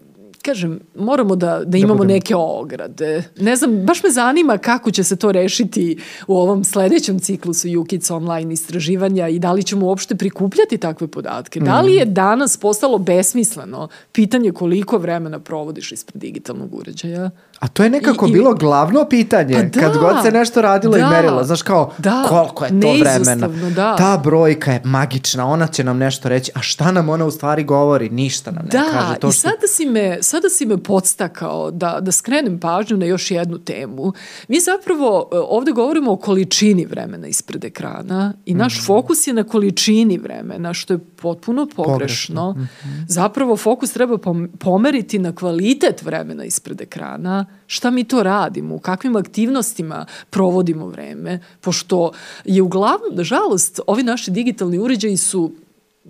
kažem, moramo da, da, da imamo da neke ograde. Ne znam, baš me zanima kako će se to rešiti u ovom sledećem ciklusu UKIC online istraživanja i da li ćemo uopšte prikupljati takve podatke. Da li je danas postalo besmisleno pitanje koliko vremena provodiš ispred digitalnog uređaja? A to je nekako I, bilo glavno pitanje, pa da, kad god se nešto radilo da, i merilo. Znaš kao, da, koliko je to vremena? Da. Ta brojka je magična, ona će nam nešto reći, a šta nam ona u stvari govori? Ništa nam ne da, kaže. To što... i sada si me, sada si me podstakao da, da skrenem pažnju na još jednu temu. Mi zapravo e, ovde govorimo o količini vremena ispred ekrana i naš mm. fokus je na količini vremena, što je potpuno pogrešno. pogrešno. Mm -hmm. Zapravo fokus treba pomeriti na kvalitet vremena ispred ekrana, šta mi to radimo, u kakvim aktivnostima provodimo vreme, pošto je uglavnom, žalost, ovi naši digitalni uređaji su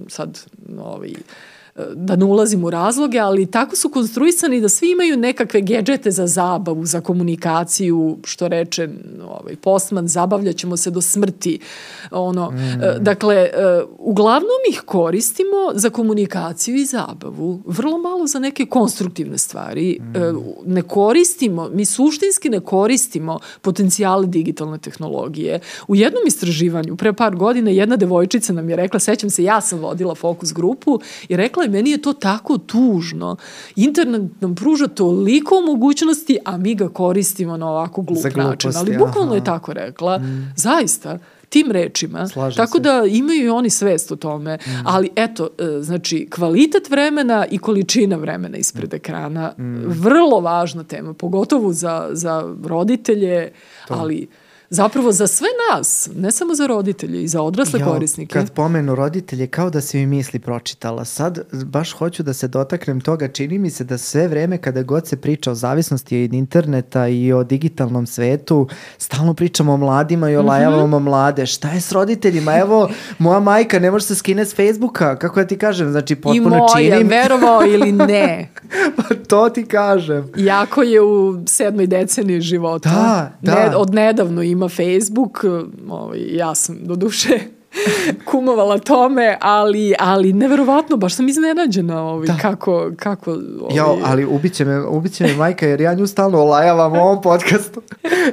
sad ovaj, da ne ulazim u razloge, ali tako su konstruisani da svi imaju nekakve gedžete za zabavu, za komunikaciju, što reče ovaj, postman, zabavljaćemo se do smrti. Ono, mm. Dakle, e, uglavnom ih koristimo za komunikaciju i zabavu. Vrlo malo za neke konstruktivne stvari. Mm. Ne koristimo, mi suštinski ne koristimo potencijale digitalne tehnologije. U jednom istraživanju, pre par godina, jedna devojčica nam je rekla, sećam se, ja sam vodila fokus grupu i rekla je, meni je to tako tužno. Internet nam pruža toliko mogućnosti, a mi ga koristimo na ovako glup gluposti, način. Ali bukvalno aha. je tako rekla. Mm. Zaista tim rečima. Slažem Tako se. da imaju i oni svest o tome. Mm. Ali eto, e, znači, kvalitet vremena i količina vremena ispred mm. ekrana, mm. vrlo važna tema, pogotovo za, za roditelje, to. ali zapravo za sve nas, ne samo za roditelje i za odrasle jo, korisnike. Kad pomenu roditelje, kao da si mi misli pročitala. Sad baš hoću da se dotaknem toga, čini mi se da sve vreme kada god se priča o zavisnosti od interneta i o digitalnom svetu, stalno pričamo o mladima i olajavamo mm -hmm. mlade. Šta je s roditeljima? Evo, moja majka ne može se skine s Facebooka, kako ja ti kažem, znači potpuno I moja, činim. verovao ili ne. pa to ti kažem. Jako je u sedmoj deceniji života. Da, da. Ne, od nedavno ima Facebook, ovaj, ja sam do duše kumovala tome, ali, ali neverovatno, baš sam iznenađena ovaj, da. kako, kako ovaj... Jo, ali ubiće me, ubiće me majka jer ja nju stalno olajavam u ovom podcastu.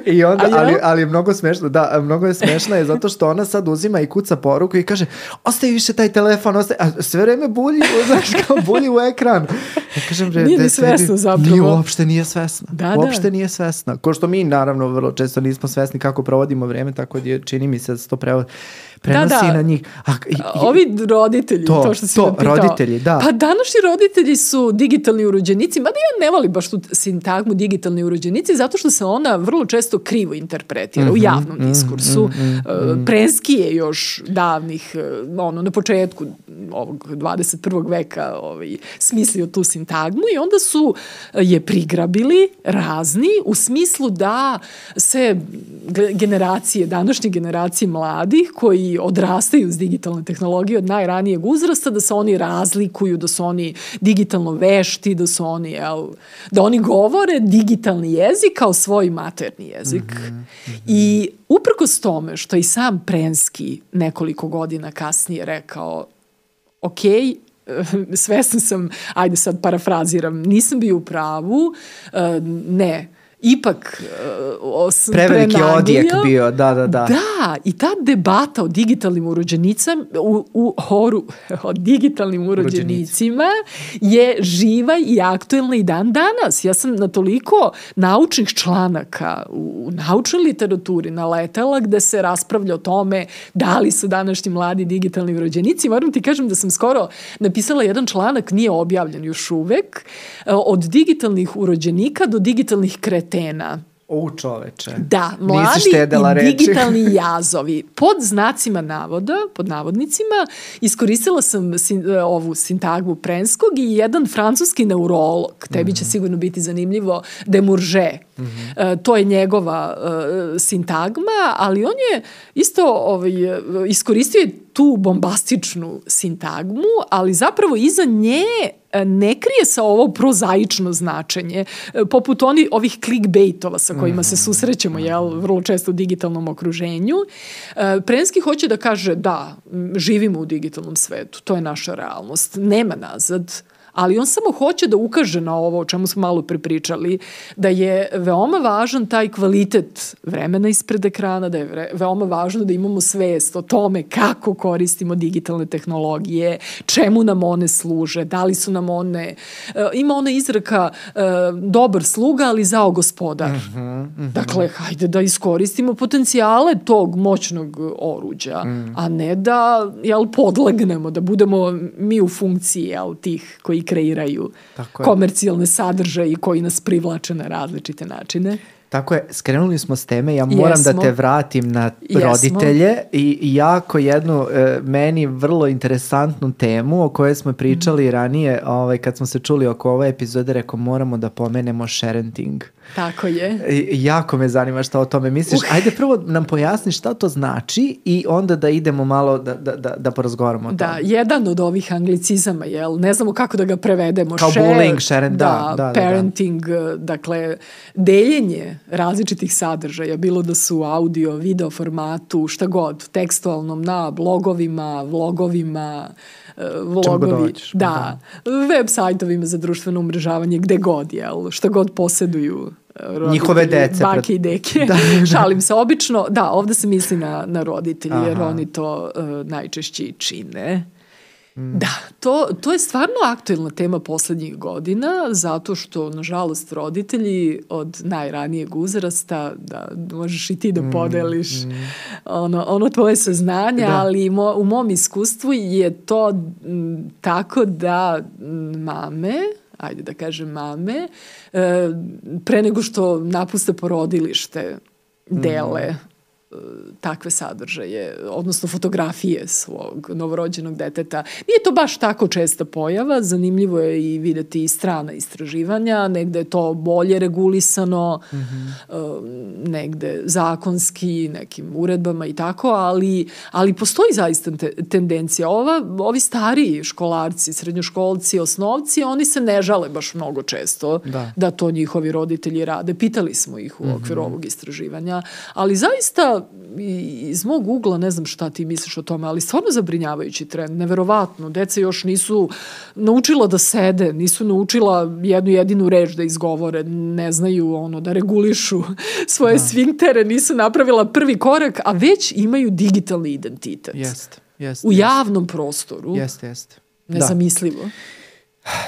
I onda, ja? ali, ali mnogo smešno, da, mnogo je smešna je zato što ona sad uzima i kuca poruku i kaže, ostavi više taj telefon, ostavi, a sve vreme bulji, znaš, kao bulji u ekran. Ja kažem, bre, nije ni svesna zapravo. Nije, uopšte nije svesna. Da, uopšte da. nije svesna. Ko što mi, naravno, vrlo često nismo svesni kako provodimo vreme, tako da čini mi se da se to prevodi prenosi da, da. na njih. A, i, Ovi roditelji, to, to što si to, pitao. roditelji, da. Pa današnji roditelji su digitalni urođenici, mada ja ne volim baš tu sintagmu digitalni urođenici, zato što se ona vrlo često krivo interpretira mm -hmm, u mhm, javnom mm -hmm, diskursu. Mm -hmm, Prenski je još davnih, e, ono, na početku ovog 21. veka ovaj, smislio tu sintagmu i onda su je prigrabili razni u smislu da se generacije, današnje generacije mladih koji odrastaju s digitalne tehnologije od najranijeg uzrasta, da se oni razlikuju, da su oni digitalno vešti, da su oni, jel, da oni govore digitalni jezik kao svoj materni jezik. Mm -hmm, mm -hmm. I uprkos tome što i sam Prenski nekoliko godina kasnije rekao, ok, svesna sam, ajde sad parafraziram, nisam bio u pravu, eh, ne, ipak uh, preveliki odjek bio, da, da, da. Da, i ta debata o digitalnim urođenicama, u, u horu o digitalnim urođenicima je živa i aktuelna i dan danas. Ja sam na toliko naučnih članaka u, u naučnoj literaturi naletela gde se raspravlja o tome da li su današnji mladi digitalni urođenici. Moram ti kažem da sam skoro napisala jedan članak, nije objavljen još uvek, od digitalnih urođenika do digitalnih kretanja kretena. U čoveče. Da, mladi i reči. digitalni jazovi. Pod znacima navoda, pod navodnicima, iskoristila sam sin, e, ovu sintagmu Prenskog i jedan francuski neurolog, tebi će mhm. sigurno biti zanimljivo, de Mourget. Mm -hmm. uh, to je njegova uh, sintagma, ali on je isto ovaj, iskoristio tu bombastičnu sintagmu, ali zapravo iza nje E, ne krije se ovo prozaično značenje, e, poput oni, ovih clickbaitova sa kojima se mhm. susrećemo jel, vrlo često u digitalnom okruženju. E, Prenski hoće da kaže da, živimo u digitalnom svetu, to je naša realnost, nema nazad, ali on samo hoće da ukaže na ovo o čemu smo malo prepričali, da je veoma važan taj kvalitet vremena ispred ekrana, da je veoma važno da imamo svest o tome kako koristimo digitalne tehnologije, čemu nam one služe, da li su nam one, uh, ima ona izraka uh, dobar sluga, ali zao gospodar. Mm -hmm, mm -hmm. Dakle, hajde da iskoristimo potencijale tog moćnog oruđa, mm. a ne da jel, podlegnemo, da budemo mi u funkciji jel, tih koji koji kreiraju Tako komercijalne sadržaje i koji nas privlače na različite načine. Tako je, skrenuli smo s teme, ja moram da Jesmo. da te vratim na Jesmo. roditelje i jako jednu e, meni vrlo interesantnu temu o kojoj smo pričali mm. ranije, ovaj, kad smo se čuli oko ove epizode, rekao moramo da pomenemo sharenting. Mm Tako je. I- Jako me zanima šta o tome misliš. Uh. Ajde prvo nam pojasni šta to znači i onda da idemo malo da, da, da, da porazgovaramo o Da, tome. jedan od ovih anglicizama, jel, ne znamo kako da ga prevedemo. Kao Share, bullying, share and- da, da, da, da. parenting, eh, dakle, deljenje različitih sadržaja, bilo da su audio, video formatu, šta god, tekstualnom, na blogovima, vlogovima, eh, vlogovi, hoćeš, da, web sajtovima za društveno umrežavanje, gde god, jel, šta god poseduju eh, roditelji, Njihove dece, Bake pred- i deke. Da, da. Šalim se. Obično, da, ovde se misli na, na roditelji, jer Aha. oni to uh, najčešće i čine. Mm. Da, to, to je stvarno aktuelna tema poslednjih godina, zato što, nažalost, roditelji od najranijeg uzrasta, da možeš i Mm, ti da podeliš ono, ono tvoje saznanje, Da. ali mo, u mom iskustvu je to m, tako da m, mame, ajde da kažem mame, e, pre nego što napuste porodilište, dele e, takve sadržaje, odnosno fotografije svog novorođenog deteta. Nije to baš tako česta pojava, zanimljivo je i videti i strana istraživanja, negde je to bolje regulisano, e, negde zakonski, nekim uredbama i tako, ali, ali postoji zaista te, tendencija. Ova, ovi stariji školarci, srednjoškolci, osnovci, oni se ne žale baš mnogo često Da. da to njihovi roditelji rade. Pitali smo ih u okviru ovog istraživanja, ali zaista iz mog ugla, ne znam šta ti misliš o tome, ali stvarno zabrinjavajući trend, neverovatno. Deca još nisu naučila da sede, nisu naučila jednu jedinu reč da izgovore, ne znaju ono da regulišu svoje sfinktere, nisu napravila prvi korak, a već imaju digitalni identitet. Jeste, jeste. U javnom prostoru. Jeste, jeste. Da.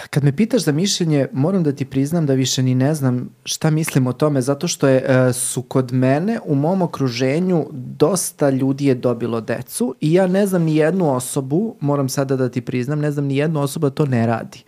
Kad me pitaš za mišljenje, moram da ti priznam da više ni ne znam šta mislim o tome, zato što je, e, su kod mene u mom okruženju dosta ljudi je dobilo decu i ja ne znam ni jednu osobu, moram sada da ti priznam, ne znam ni jednu osobu da to ne radi.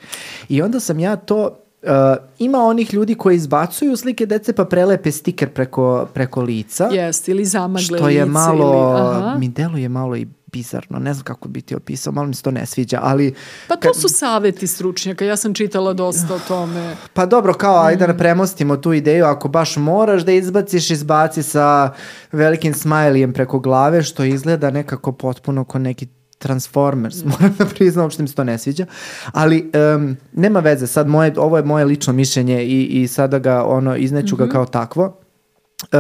I onda sam ja to Uh, ima onih ljudi koji izbacuju slike dece pa prelepe stiker preko, preko lica. Jeste, ili zamagle što je lice malo, Ili, aha. mi deluje malo i bizarno, ne znam kako bi ti opisao, malo mi se to ne sviđa, ali Pa to su saveti stručnjaka, ja sam čitala dosta o tome. Pa dobro, kao, ajde Mm. da premostimo tu ideju, ako baš moraš da izbaciš, izbaci sa velikim smajlijem preko glave, što izgleda nekako potpuno ko neki Transformers, Mm. moram da priznam, uopšte mi se to ne sviđa, ali em, nema veze, sad moje, ovo je moje lično mišljenje i, i sada ga, ono, izneću Mhm. ga kao takvo. E,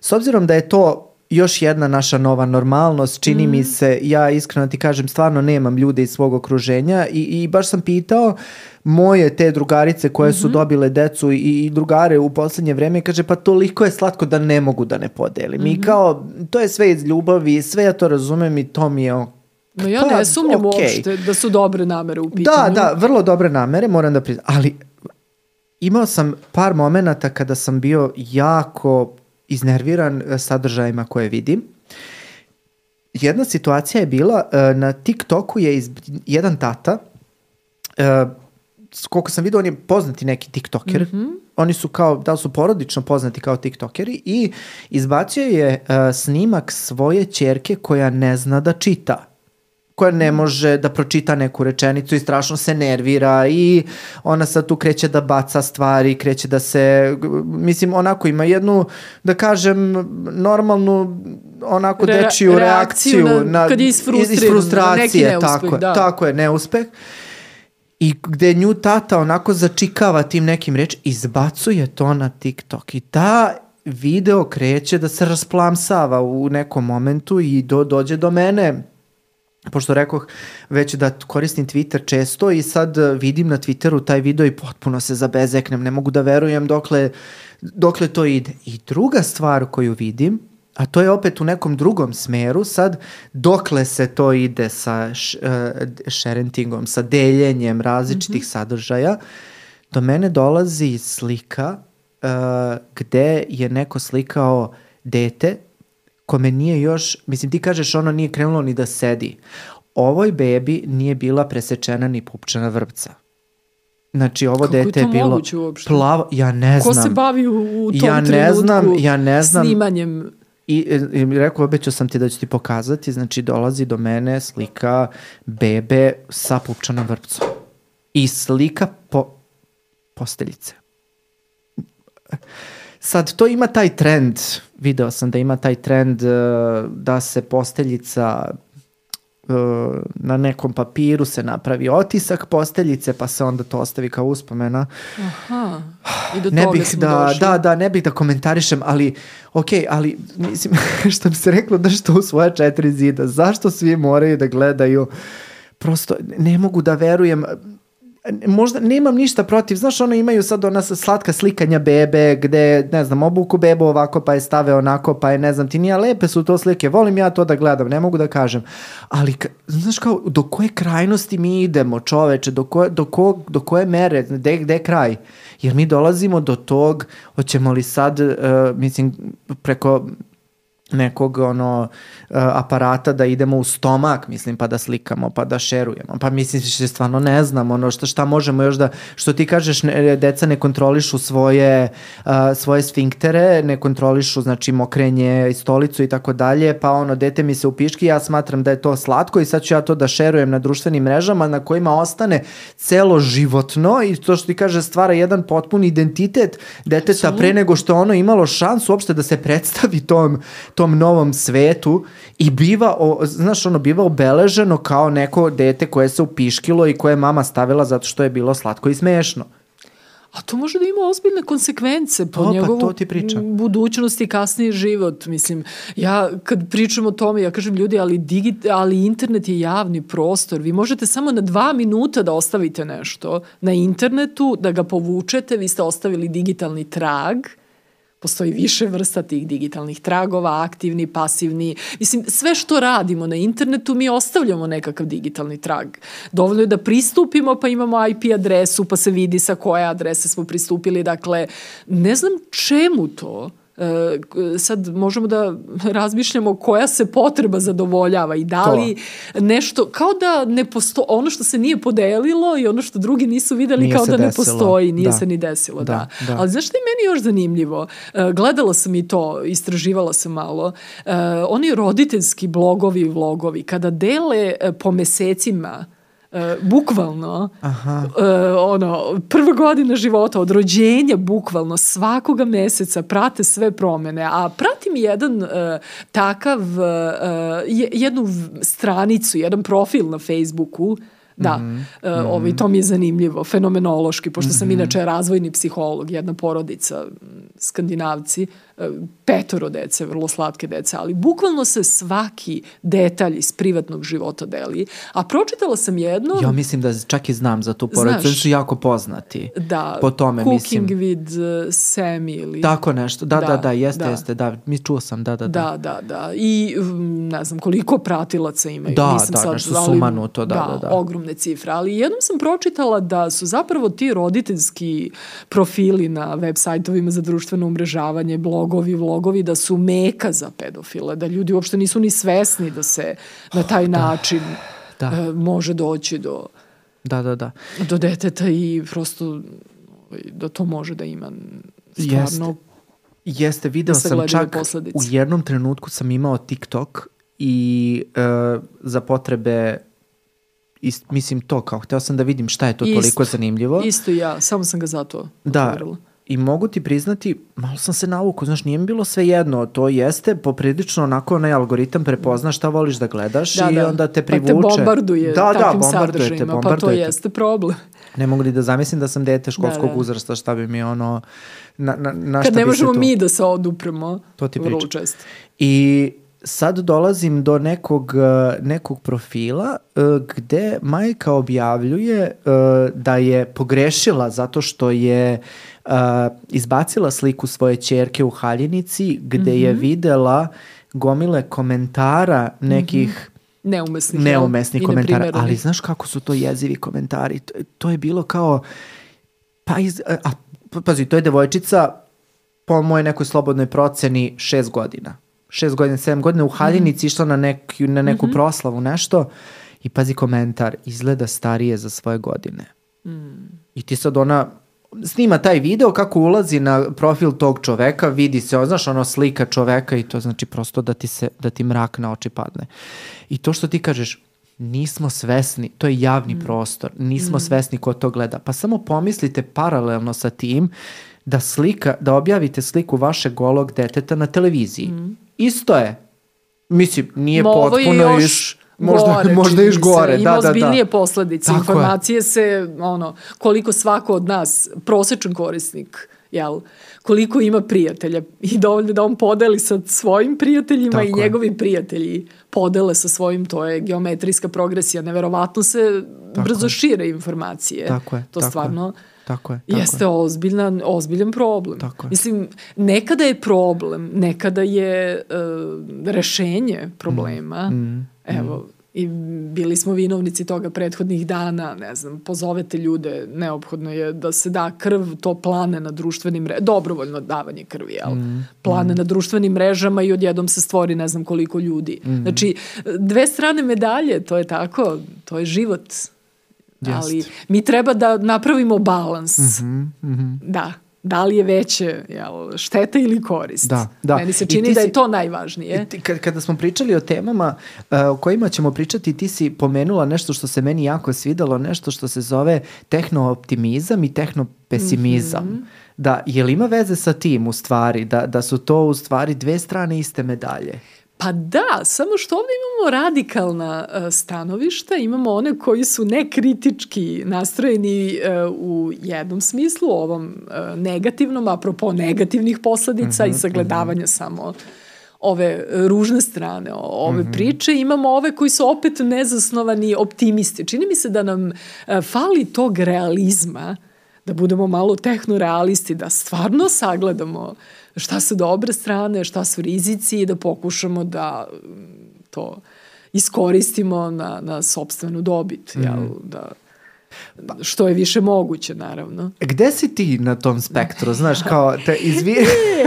s obzirom da je to još jedna naša nova normalnost, čini Mhm. mi se, ja iskreno ti kažem, stvarno nemam ljude iz svog okruženja i, i baš sam pitao moje te drugarice koje su Mhm. dobile decu i, i drugare u poslednje vreme, kaže pa toliko je slatko da ne mogu da ne podelim. Mhm. I kao, to je sve iz ljubavi, sve ja to razumem i to mi je ok- No ja Pa, ne sumnjam okej. uopšte da su dobre namere u Da, pitanju. da, vrlo dobre namere, moram da priznam. Ali imao sam par momenata kada sam bio jako iznerviran e, sadržajima koje vidim. Jedna situacija je bila, e, na TikToku je iz, jedan tata, e, koliko sam vidio, on je poznati neki TikToker, oni su kao, da li su porodično poznati kao TikTokeri i izbacio je snimak svoje čerke koja ne zna da čita koja ne može da pročita neku rečenicu i strašno se nervira i ona sad tu kreće da baca stvari, kreće da se, mislim, onako ima jednu, da kažem, normalnu onako Re- dečiju reakciju reakciju, na- kad je iz na neki frustracije, neuspeh, tako, da. tako je, neuspeh. I gde nju tata onako začikava tim nekim reč, izbacuje to na TikTok i ta video kreće da se rasplamsava u nekom momentu i do, dođe do mene pošto rekoh već da koristim Twitter često i sad e, vidim na Twitteru taj video i potpuno se zabezeknem, ne mogu da verujem dokle, dokle to ide. I druga stvar koju vidim, a to je opet u nekom drugom smeru, sad dokle se to ide sa š, uh, sharentingom, sa deljenjem različitih sadržaja, do mene dolazi slika uh, gde je neko slikao dete kome nije još, mislim ti kažeš ono nije krenulo ni da sedi. Ovoj bebi nije bila presečena ni pupčana vrpca. Znači ovo Kako je dete to je bilo plavo, ja ne Ko znam. se bavi u, u tom Ja ne trenutku znam, ja ne znam. snimanjem I, i, i rekao, obećao sam ti da ću ti pokazati, znači dolazi do mene slika bebe sa pupčanom vrpcom. I slika po, posteljice. Sad, to ima taj trend, video sam da ima taj trend uh, da se posteljica uh, na nekom papiru se napravi otisak posteljice pa se onda to ostavi kao uspomena. Aha. I do ne toga bih da, došli. da, da, ne bih da komentarišem, ali ok, ali mislim, što bi se reklo drž to u svoje četiri zida, zašto svi moraju da gledaju prosto, ne mogu da verujem, možda nemam ništa protiv, znaš ono imaju sad ona slatka slikanja bebe gde ne znam obuku bebu ovako pa je stave onako pa je ne znam ti nije lepe su to slike, volim ja to da gledam ne mogu da kažem, ali znaš kao do koje krajnosti mi idemo čoveče, do koje, do ko, do koje mere, gde, gde je kraj? Jer mi dolazimo do tog hoćemo li sad, uh, mislim preko nekog ono uh, aparata da idemo u stomak, mislim, pa da slikamo, pa da šerujemo. Pa mislim, što stvarno ne znam, ono šta, šta možemo još da, što ti kažeš, ne, deca ne kontrolišu svoje, uh, svoje sfinktere, ne kontrolišu, znači, mokrenje i stolicu i tako dalje, pa ono, dete mi se upiški, ja smatram da je to slatko i sad ću ja to da šerujem na društvenim mrežama na kojima ostane celo životno i to što ti kaže stvara jedan potpun identitet deteta pre nego što ono imalo šansu uopšte da se predstavi tom, tom novom svetu i biva, o, znaš, ono, biva obeleženo kao neko dete koje se upiškilo i koje je mama stavila zato što je bilo slatko i smešno. A to može da ima ozbiljne konsekvence po pa njegovu ti pričam. budućnost i kasniji život. Mislim, ja kad pričam o tome, ja kažem ljudi, ali, digit, ali internet je javni prostor. Vi možete samo na dva minuta da ostavite nešto na internetu, da ga povučete, vi ste ostavili digitalni trag, postoji više vrsta tih digitalnih tragova, aktivni, pasivni. Mislim, sve što radimo na internetu mi ostavljamo nekakav digitalni trag. Dovoljno je da pristupimo pa imamo IP adresu pa se vidi sa koje adrese smo pristupili. Dakle, ne znam čemu to sad možemo da razmišljamo koja se potreba zadovoljava i da li to. nešto, kao da ne postoji, ono što se nije podelilo i ono što drugi nisu videli Nije kao da ne desilo. postoji, nije Da. se ni desilo, da. Da, da. Ali znaš što je meni još zanimljivo? E, Gledala sam i to, istraživala sam malo. E, Oni roditeljski blogovi i vlogovi, kada dele e, po mesecima e, bukvalno Aha. e, ono prva godina života od rođenja bukvalno svakoga meseca prate sve promene a pratim jedan e, takav e, je- jednu stranicu jedan profil na Facebooku Da, mm -hmm. ovaj, to mi je zanimljivo, fenomenološki, pošto sam inače razvojni psiholog, jedna porodica, skandinavci, e, petoro dece, vrlo slatke dece, ali bukvalno se svaki detalj iz privatnog života deli. A pročitala sam jedno... Ja mislim da čak i znam za tu porodicu, Znaš. su jako poznati. Da, po tome, Cooking mislim. with uh, Sammy ili... Tako nešto, da, da, da, Da, jeste, da. jeste, da, mi čuo sam, da, da, da. Da, da, da. I ne znam koliko pratilaca imaju. Da, Nisam da, sad, nešto ali- sumanuto, da, da, da. ogromne cifre. Ali jednom sam pročitala da su zapravo ti roditeljski profili na web sajtovima za društveno umrežavanje, blogovi, vlogovi, da su meka za pedofile, da ljudi uopšte nisu ni svesni da se na taj način Da. e, može doći do, Da, da, da. do deteta i prosto ovaj, da to može da ima Jeste. stvarno Jeste, video Da sam čak, posledice. u jednom trenutku sam imao TikTok i uh, za potrebe ist, mislim to kao, hteo sam da vidim šta je to Isto. toliko zanimljivo. Isto ja, samo sam ga zato Da, otvorila. i mogu ti priznati, malo sam se navuku, znaš, nije mi bilo sve jedno, to jeste poprilično onako onaj algoritam prepozna šta voliš da gledaš i onda te privuče. Pa te bombarduje da, da, takvim bombarduje te, sadržajima, pa to bombarduje te. jeste problem. Ne mogu ni da zamislim da sam dete školskog Da, da. uzrasta, šta bi mi ono, na, na, na Kad šta ne bi se možemo mi da se odupremo, To ti vrlo često. I sad dolazim do nekog, uh, nekog profila uh, gde majka objavljuje uh, da je pogrešila zato što je izbacila sliku svoje čerke u haljinici gde je videla gomile komentara nekih Neumesnih, jel? neumesnih I komentara, ali znaš kako su to jezivi komentari? To, to je bilo kao, pa iz, a, pazi, to je devojčica po mojoj nekoj slobodnoj proceni šest godina. Šest godina, sedam godina u haljinici išla na, nek, na neku proslavu, nešto i pazi komentar, izgleda starije za svoje godine. I ti sad ona snima taj video kako ulazi na profil tog čoveka, vidi se, znaš, ono slika čoveka i to znači prosto da ti, se, da ti mrak na oči padne. I to što ti kažeš, nismo svesni, to je javni prostor, nismo svesni ko to gleda. Pa samo pomislite paralelno sa tim da slika, da objavite sliku vašeg golog deteta na televiziji. Mm. Isto je. Mislim, nije Ma, potpuno je još iš, možda, gore, možda još mi gore. Se. Da, Ima da, da. ozbiljnije posledice. Tako je. Informacije se, ono, koliko svako od nas, prosečan korisnik, jel, koliko ima prijatelja i dovoljno da on podeli sa svojim prijateljima Tako i je. njegovi prijatelji podele sa svojim, to je geometrijska progresija. Neverovatno se brzo je. šire informacije. Tako je, To tako je. Tako je. Tako jeste je. ozbiljan, ozbiljan problem. Tako je. Mislim, nekada je problem, nekada je uh, rešenje problema. Mm, Evo, i bili smo vinovnici toga prethodnih dana, ne znam, pozovete ljude, neophodno je da se da krv, to plane na društvenim mrežama, dobrovoljno davanje krvi, jel? Mm, Plane na društvenim mrežama i odjednom se stvori ne znam koliko ljudi. Mm. Znači, dve strane medalje, to je tako, to je život. Ali Jest. mi treba da napravimo balans. Mhm, mhm. Da. Da li je veće jel, šteta ili korist? Da, da. Meni se čini ti da je si- to najvažnije. I ti, kad, kada smo pričali o temama uh, o kojima ćemo pričati, ti si pomenula nešto što se meni jako svidalo, nešto što se zove tehnooptimizam i tehnopesimizam. Mhm. Da, je li ima veze sa tim u stvari, da, da su to u stvari dve strane iste medalje? Pa da, samo što ovdje imamo radikalna uh, stanovišta, imamo one koji su nekritički nastrojeni uh, u jednom smislu, ovom uh, negativnom, apropo negativnih posledica i sagledavanja samo ove ružne strane ove priče. Imamo ove koji su opet nezasnovani optimisti. Čini mi se da nam uh, fali tog realizma, da budemo malo tehnorealisti, da stvarno sagledamo šta su dobre strane, šta su rizici i da pokušamo da mm, to iskoristimo na, na sobstvenu dobit, jel? Da, što je više moguće, naravno. Gde si ti na tom spektru? Znaš, kao, te izvi...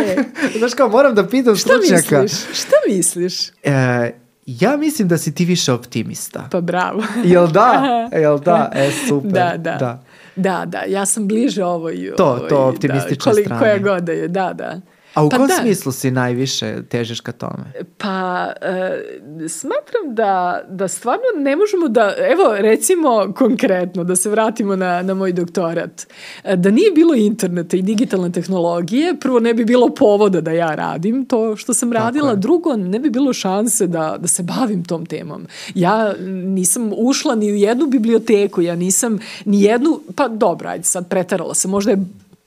Znaš, kao, moram da pitam Šta stručnjaka. misliš? Šta misliš? E, ja mislim da si ti više optimista. Pa bravo. Jel da? Jel da? E, super. Da, da. da. Da, da, ja sam bliže ovoj... To, ovoj, to optimistične da, koli- strane. Koja god da je, da, da. A u Pa kom da. smislu si najviše težiš ka tome? Pa, e, smatram da, da stvarno ne možemo da, evo recimo konkretno, da se vratimo na, na moj doktorat, E, da nije bilo interneta i digitalne tehnologije, prvo ne bi bilo povoda da ja radim to što sam radila, drugo ne bi bilo šanse da, da se bavim tom temom. Ja nisam ušla ni u jednu biblioteku, ja nisam ni jednu, pa dobro, ajde sad pretarala se, možda je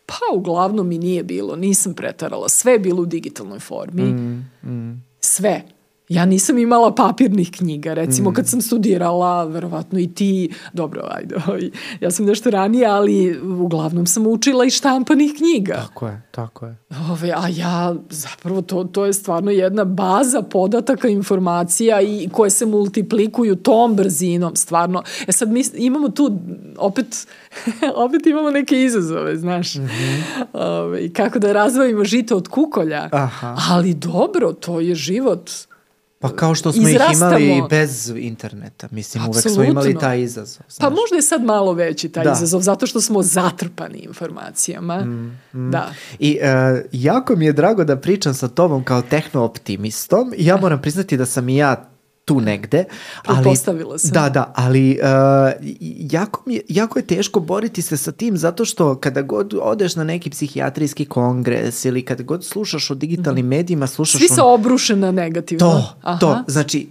Pa uglavnom i nije bilo, nisam pretarala. Sve je bilo u digitalnoj formi. Mm, Sve. Ja nisam imala papirnih knjiga, recimo kad sam studirala, verovatno i ti, dobro, ajde, ovaj, ja sam nešto ranije, ali uglavnom sam učila i štampanih knjiga. Tako je, tako je. Ove, a ja, zapravo, to, to je stvarno jedna baza podataka, informacija i koje se multiplikuju tom brzinom, stvarno. E sad mi imamo tu, opet, opet imamo neke izazove, znaš. Ove, kako da razvojimo žito od kukolja. Aha. Ali dobro, to je život. Pa kao što smo ih Izrastamo. imali bez interneta. Mislim, uvek smo imali taj izazov. Pa znaš. možda je sad malo veći taj Da. izazov, zato što smo zatrpani informacijama. Da. I e, jako mi je drago da pričam sa tobom kao tehnooptimistom. Ja moram priznati da sam i ja tu negde. Ali, Pretpostavila sam. Da, da, ali e, jako, mi jako je teško boriti se sa tim zato što kada god odeš na neki psihijatrijski kongres ili kada god slušaš o digitalnim medijima, slušaš Svi se obruše na negativno. To, Aha. to, znači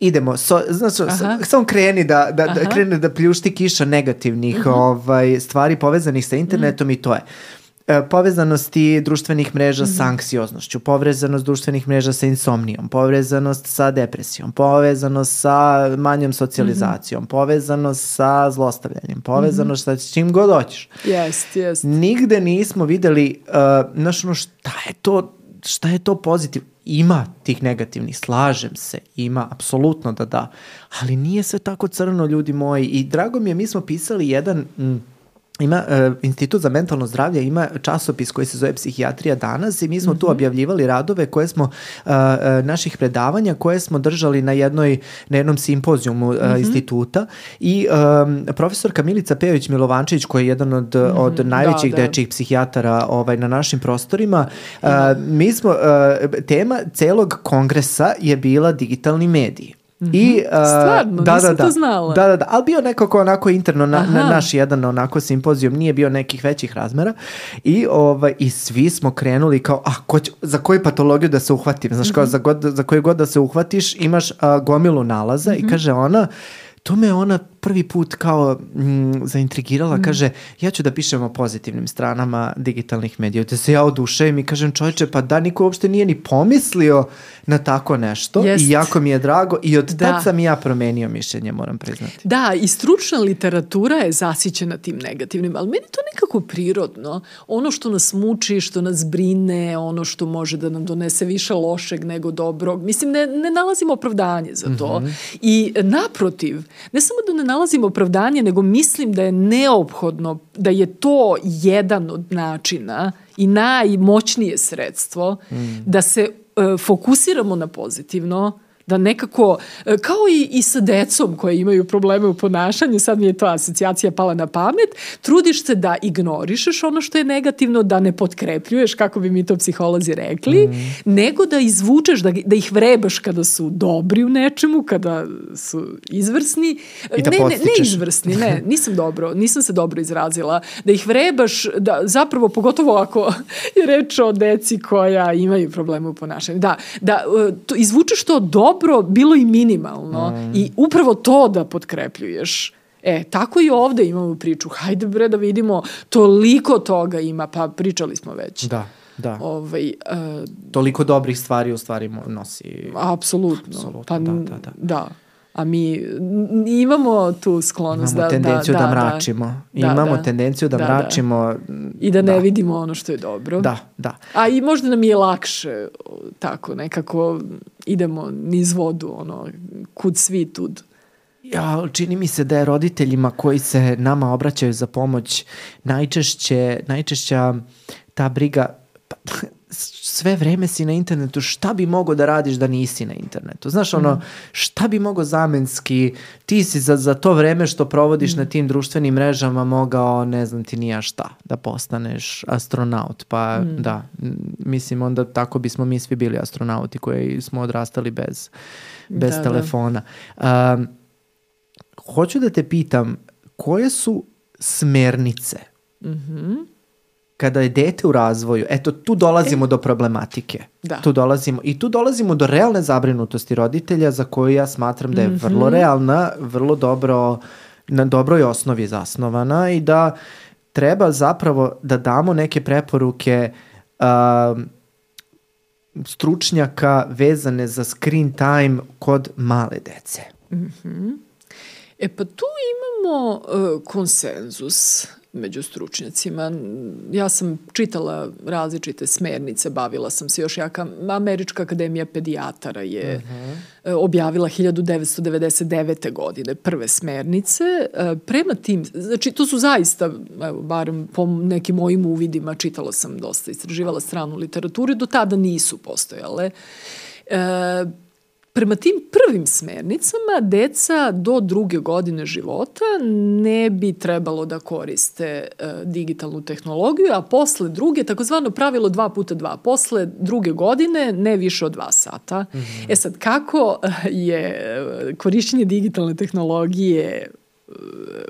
idemo, so, znači, Aha. samo kreni da, da, da, krene da pljušti kiša negativnih ovaj, stvari povezanih sa internetom i to je. E, povezanosti društvenih mreža sa anksioznošću, povezanost društvenih mreža sa insomnijom, povezanost sa depresijom, povezanost sa manjom socijalizacijom, povezanost sa zlostavljanjem, povezanost sa čim god hoćeš. Jest, jest. Nigde nismo videli, uh, znaš ono, šta je to, šta je to pozitiv? Ima tih negativnih, slažem se, ima, apsolutno da da, ali nije sve tako crno, ljudi moji. I drago mi je, mi smo pisali jedan... Mm, ima uh, Institut za mentalno zdravlje ima časopis koji se zove Psihijatrija danas i mi smo tu objavljivali radove koje smo uh, uh, naših predavanja koje smo držali na jednoj na jednom simpozijumu uh, instituta. I um, profesorka Milica Pejović Milovančić koji je jedan od, od najvećih da. dečijih psihijatara ovaj na našim prostorima uh, mi smo uh, tema celog kongresa je bila digitalni mediji I, uh, Stvarno? da, Nisam da, to da. znala. Da, da, da, ali bio nekako onako interno, na, na, naš jedan onako simpozijum, nije bio nekih većih razmera i, ovaj, i svi smo krenuli kao, a ko će, za koju patologiju da se uhvatim, znaš Mhm. kao za, god, za koju god da se uhvatiš imaš a, gomilu nalaza Mhm. i kaže ona, to me ona prvi put kao mm, zaintrigirala, kaže, ja ću da pišem o pozitivnim stranama digitalnih medija. Te se ja oduševim i kažem, čovječe, pa da, niko uopšte nije ni pomislio na tako nešto Jest. i jako mi je drago i od Da. tad sam i ja promenio mišljenje, moram priznati. Da, i stručna literatura je zasićena tim negativnim, ali meni to nekako prirodno. Ono što nas muči, što nas brine, ono što može da nam donese više lošeg nego dobrog. Mislim, ne, ne nalazimo opravdanje za to. I naprotiv, ne samo da ne nalazim opravdanje, nego mislim da je neophodno, da je to jedan od načina i najmoćnije sredstvo da se e, fokusiramo na pozitivno, da nekako, e, kao i, i sa decom koje imaju probleme u ponašanju, sad mi je to asocijacija pala na pamet, trudiš se da ignorišeš ono što je negativno, da ne potkrepljuješ, kako bi mi to psiholozi rekli, nego da izvučeš, da, da ih vrebaš kada su dobri u nečemu, kada su izvrsni. I da ne, ne, ne izvrsni, ne, nisam dobro, nisam se dobro izrazila. Da ih vrebaš, da zapravo, pogotovo ako je reč o deci koja imaju probleme u ponašanju, da, da e, to, izvučeš to dobro, bilo i minimalno i upravo to da potkrepljuješ. E, tako i ovde imamo priču. Hajde bre da vidimo, toliko toga ima, pa pričali smo već. Da, da. Ovaj, e, Toliko dobrih stvari u stvari nosi. apsolutno. Apsolutno, pa, da, da, da. da. A mi imamo tu sklonost Imamo da, tendenciju da, da, mračimo. Da, Imamo da. tendenciju da, Da, da. mračimo. I da ne vidimo ono što je dobro. Da, da. A i možda nam je lakše tako nekako idemo niz vodu, ono, kud svi tud. Ja, čini mi se da je roditeljima koji se nama obraćaju za pomoć najčešće, najčešća ta briga pa, sve vreme si na internetu, šta bi mogo da radiš da nisi na internetu? Znaš, ono, šta bi mogo zamenski, ti si za, za to vreme što provodiš na tim društvenim mrežama mogao, ne znam ti nija šta, da postaneš astronaut, pa da, m, mislim, onda tako bismo mi svi bili astronauti koji smo odrastali bez, bez Da, da. telefona. Um, hoću da te pitam, koje su smernice kada je dete u razvoju, eto tu dolazimo do problematike. Da. Tu dolazimo i tu dolazimo do realne zabrinutosti roditelja za koju ja smatram da je vrlo realna, vrlo dobro na dobroj osnovi zasnovana i da treba zapravo da damo neke preporuke um, stručnjaka vezane za screen time kod male dece. E pa tu imamo e, konsenzus među stručnjacima. Ja sam čitala različite smernice, bavila sam se još jaka. Američka akademija pedijatara je e, objavila 1999. godine prve smernice. E, prema tim, znači to su zaista, evo, barem po nekim mojim uvidima, čitala sam dosta, istraživala stranu literaturu, do tada nisu postojale. E, Prema tim prvim smernicama, deca do druge godine života ne bi trebalo da koriste e, digitalnu tehnologiju, a posle druge, takozvano pravilo dva puta dva, posle druge godine ne više od dva sata. E sad, kako je e, korišćenje digitalne tehnologije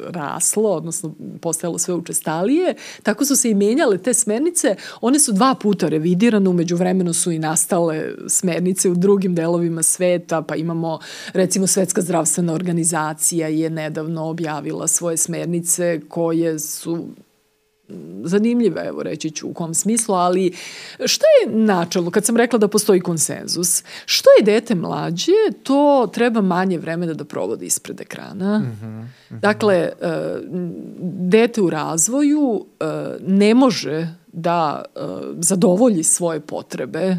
raslo, odnosno postajalo sve učestalije, tako su se i menjale te smernice. One su dva puta revidirane, umeđu vremenu su i nastale smernice u drugim delovima sveta, pa imamo recimo Svetska zdravstvena organizacija je nedavno objavila svoje smernice koje su zanimljive, evo reći ću u kom smislu, ali šta je načelo, kad sam rekla da postoji konsenzus, što je dete mlađe, to treba manje vremena da provodi ispred ekrana. Dakle, e, dete u razvoju e, ne može da e, zadovolji svoje potrebe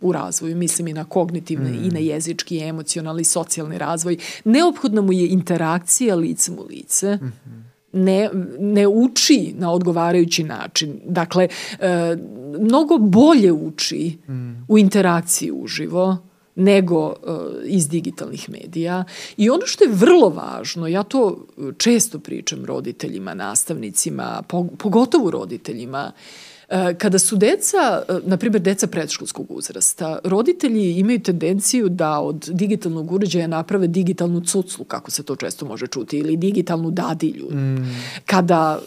u razvoju, mislim i na kognitivni i na jezički, emocionalni, socijalni razvoj. Neophodna mu je interakcija licem u lice, ne, ne uči na odgovarajući način. Dakle, e, mnogo bolje uči u interakciji uživo nego e, iz digitalnih medija. I ono što je vrlo važno, ja to često pričam roditeljima, nastavnicima, po, pogotovo roditeljima, E, Kada su deca, e, na primjer deca predškolskog uzrasta, roditelji imaju tendenciju da od digitalnog uređaja naprave digitalnu cuclu, kako se to često može čuti, ili digitalnu dadilju. Mm. Kada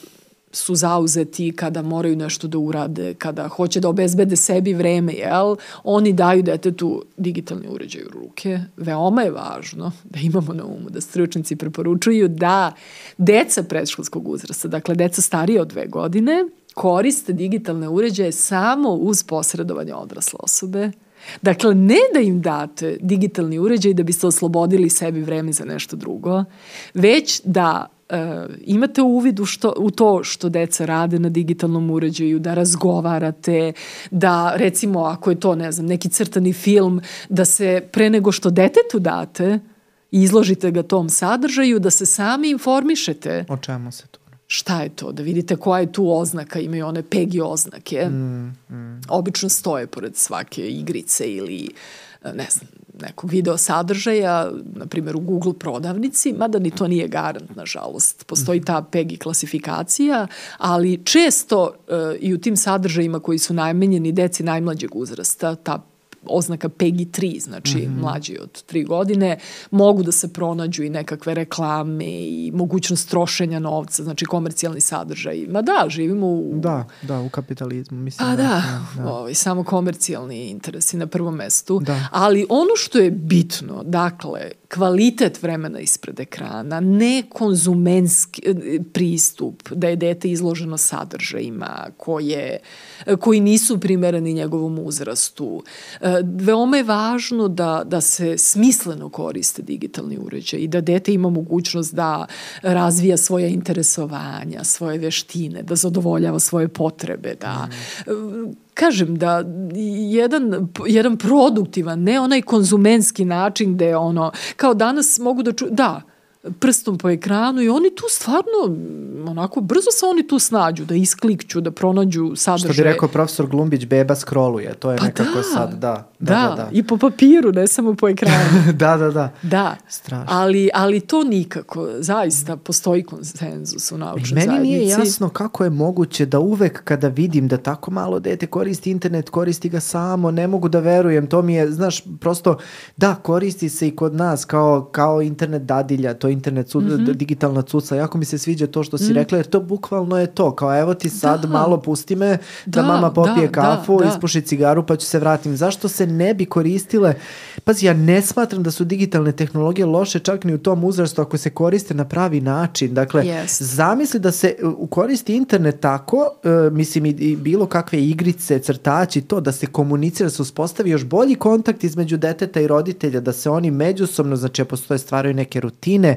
su zauzeti, kada moraju nešto da urade, kada hoće da obezbede sebi vreme, jel? Oni daju detetu digitalni uređaj u ruke. Veoma je važno da imamo na umu da stručnici preporučuju da deca predškolskog uzrasta, dakle deca starije od dve godine, koriste digitalne uređaje samo uz posredovanje odrasle osobe. Dakle, ne da im date digitalni uređaj da biste oslobodili sebi vreme za nešto drugo, već da e, imate uvid u, što, u to što deca rade na digitalnom uređaju, da razgovarate, da recimo ako je to, ne znam, neki crtani film, da se pre nego što detetu date, izložite ga tom sadržaju, da se sami informišete. O čemu se to? Šta je to, da vidite koja je tu oznaka, imaju one PEGI oznake. Mm, mm. Obično stoje pored svake igrice ili ne znam, nekog video sadržaja, na primjer u Google prodavnici, mada ni to nije garant, nažalost. Postoji ta PEGI klasifikacija, ali često uh, i u tim sadržajima koji su najmenjeni deci najmlađeg uzrasta, ta oznaka PEGI 3, znači mm -hmm. mlađi od 3 godine, mogu da se pronađu i nekakve reklame i mogućnost trošenja novca, znači komercijalni sadržaj. Ma da, živimo u... Da, da, u kapitalizmu. Mislim, A da, da, da. Ovaj, samo komercijalni interesi na prvom mestu. Da. Ali ono što je bitno, dakle, kvalitet vremena ispred ekrana, ne konzumenski e, pristup, da je dete izloženo sadržajima koje, koji nisu primereni njegovom uzrastu. E, veoma je važno da, da se smisleno koriste digitalni uređaj i da dete ima mogućnost da razvija svoje interesovanja, svoje veštine, da zadovoljava svoje potrebe, da mm kažem da jedan, jedan produktivan, ne onaj konzumenski način gde ono, kao danas mogu da ču, da, prstom po ekranu i oni tu stvarno, onako, brzo se oni tu snađu, da isklikću, da pronađu sadržaje. Što bi rekao profesor Glumbić, beba scrolluje, to je pa nekako da, sad, da. Da, da, da, da. i po papiru, ne samo po ekranu. da, da, da. Da, Strašno. ali, ali to nikako, zaista postoji konsenzus u naučnoj Meni zajednici. nije jasno kako je moguće da uvek kada vidim da tako malo dete koristi internet, koristi ga samo, ne mogu da verujem, to mi je, znaš, prosto, da, koristi se i kod nas kao, kao internet dadilja, to internet cu, mm -hmm. digitalna cuca. Jako mi se sviđa to što si mm. rekla, jer to bukvalno je to. Kao evo ti sad da. malo pusti me da, da mama popije da, kafu, da, da. ispuši cigaru pa ću se vratim. Zašto se ne bi koristile? Pazi, ja ne smatram da su digitalne tehnologije loše čak ni u tom uzrastu ako se koriste na pravi način. Dakle, yes. zamisli da se koristi internet tako, uh, mislim i, i bilo kakve igrice, crtači, to da se komunicira, da se uspostavi još bolji kontakt između deteta i roditelja, da se oni međusobno, znači, postoje stvaraju neke rutine,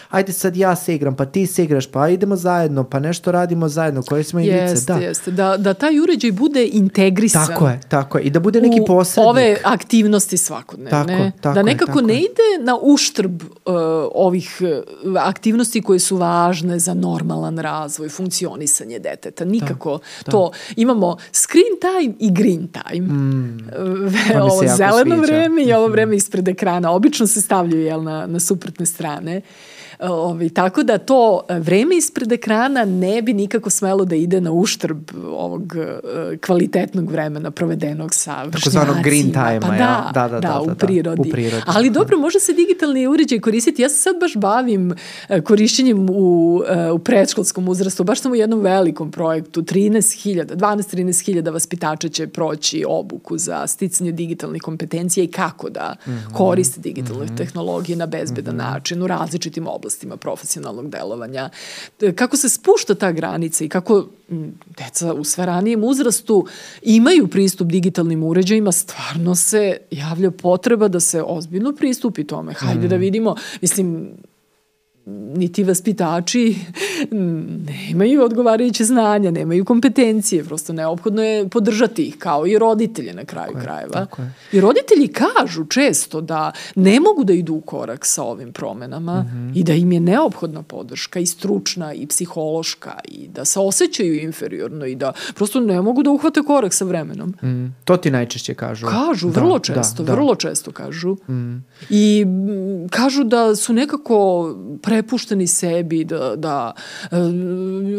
ajde sad ja se igram, pa ti se igraš, pa idemo zajedno, pa nešto radimo zajedno, koje smo igrice. Jeste, da. jeste. Da, da taj uređaj bude integrisan. Tako je, tako je. I da bude neki posrednik. ove aktivnosti svakodnevne. Tako, tako da nekako je, tako ne ide na uštrb uh, ovih uh, aktivnosti koje su važne za normalan razvoj, funkcionisanje deteta. Nikako da, to. Da. Imamo screen time i green time. Mm, ovo zeleno sviđa. vreme i ovo mhm. vreme ispred ekrana. Obično se stavljaju jel, na, na suprotne strane. Ovi, tako da to e, vreme ispred ekrana ne bi nikako smelo da ide na uštrb ovog uh, kvalitetnog vremena provedenog sa vršnjacima. green time pa da, da, da, da, da, u, prirodi. u prirodi. Ali dobro, može se digitalni uređaj koristiti. Ja se sad baš bavim uh, korišćenjem u, u predškolskom uzrastu. Baš sam u jednom velikom projektu. 13.000, 12-13.000 vaspitača će proći obuku za sticanje digitalnih kompetencija i kako da -hmm. koriste digitalne mm -hmm. tehnologije na bezbedan mm -hmm. način u različitim oblastima oblastima profesionalnog delovanja. Kako se spušta ta granica i kako deca u sve ranijem uzrastu imaju pristup digitalnim uređajima, stvarno se javlja potreba da se ozbiljno pristupi tome. Hajde mm. da vidimo, mislim, niti vaspitači nemaju odgovarajuće znanja, nemaju kompetencije, prosto neophodno je podržati ih kao i roditelje na kraju tako krajeva. Je, tako je. I roditelji kažu često da ne mogu da idu u korak sa ovim promenama mm -hmm. i da im je neophodna podrška i stručna i psihološka i da se osjećaju inferiorno i da prosto ne mogu da uhvate korak sa vremenom. Mm. To ti najčešće kažu. Kažu, da, vrlo često, da, da. vrlo često kažu. Mm. I kažu da su nekako prepušteni sebi, da, da e,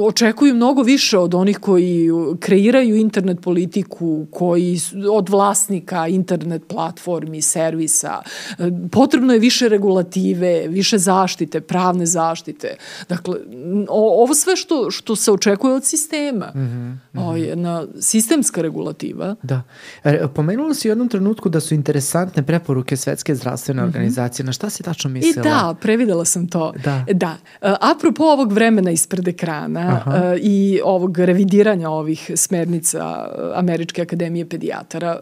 očekuju mnogo više od onih koji kreiraju internet politiku, koji od vlasnika internet platformi, servisa. E, potrebno je više regulative, više zaštite, pravne zaštite. Dakle, o, ovo sve što, što se očekuje od sistema. Mm -hmm. o, jedna sistemska regulativa. Da. E, pomenula si u jednom trenutku da su interesantne preporuke Svetske zdravstvene mm -hmm. organizacije. Na šta si tačno mislila? I da, previdela sam to. Da. da. E, apropo ovog vremena ispred ekrana Aha. i ovog revidiranja ovih smernica Američke akademije pedijatara,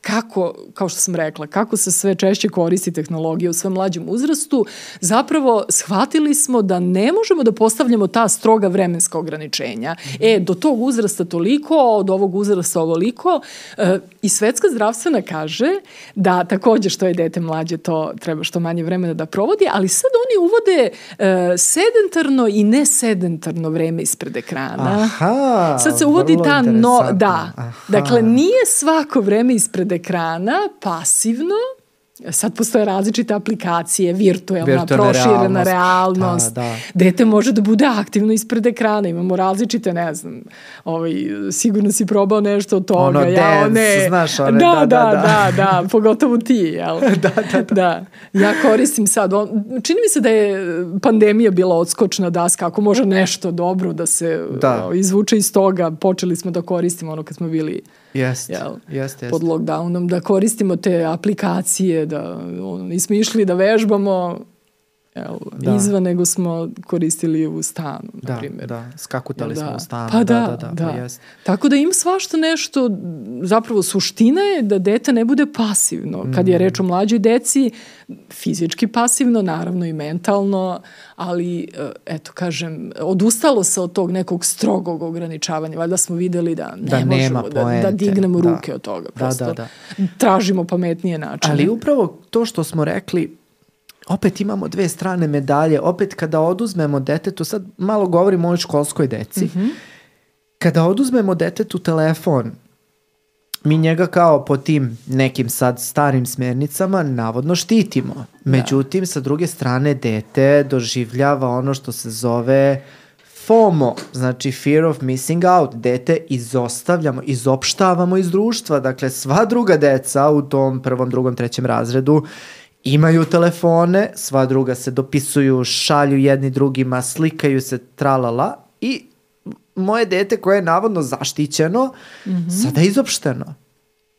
kako, kao što sam rekla, kako se sve češće koristi tehnologija u svom mlađem uzrastu, zapravo shvatili smo da ne možemo da postavljamo ta stroga vremenska ograničenja. E, do tog uzrasta toliko, od ovog uzrasta ovoliko. E, I svetska zdravstvena kaže da takođe što je dete mlađe, to treba što manje vremena da provodi, ali sad oni uvode e, sedentarno i nesedentarno vreme ispred ekrana. Aha, sad se uvodi ta no, da. Aha. Dakle, nije svako vreme ispred ekrana pasivno, Sad postoje različite aplikacije, virtualna, Virtualna proširena realnost. Da, da. Dete može da bude aktivno ispred ekrana. Imamo različite, ne znam, ovaj, sigurno si probao nešto od toga. Ono, ja, dance, one, znaš, one, da, da, da, da, da, da pogotovo ti, jel? da, da, da. da. Ja koristim sad, on, čini mi se da je pandemija bila odskočna daska, ako može nešto dobro da se da. izvuče iz toga, počeli smo da koristimo ono kad smo bili Jest, jel, jest, jest. pod lockdownom, da koristimo te aplikacije, da on, nismo išli da vežbamo jel, da. izvan, nego smo koristili u stanu, da, na primjer. Da, skakutali da. smo u stanu. Pa da, da, da. da. da. Jest. Tako da ima svašta nešto, zapravo suština je da dete ne bude pasivno. Kad je mm. reč o mlađoj deci, fizički pasivno, naravno i mentalno, ali, e, eto, kažem, odustalo se od tog nekog strogog ograničavanja. Valjda smo videli da ne da možemo da, da dignemo da. ruke od toga. Da, Prosto da, da, da. tražimo pametnije načine. Ali upravo to što smo rekli, opet imamo dve strane medalje. Opet kada oduzmemo detetu, sad malo govorimo o školskoj deci, mm -hmm. kada oduzmemo detetu telefon, mi njega kao po tim nekim sad starim smernicama navodno štitimo. Da. Međutim, da. sa druge strane, dete doživljava ono što se zove FOMO, znači fear of missing out. Dete izostavljamo, izopštavamo iz društva. Dakle, sva druga deca u tom prvom, drugom, trećem razredu imaju telefone, sva druga se dopisuju, šalju jedni drugima, slikaju se, tralala i moje dete koje je navodno zaštićeno, mm -hmm. sada je izopšteno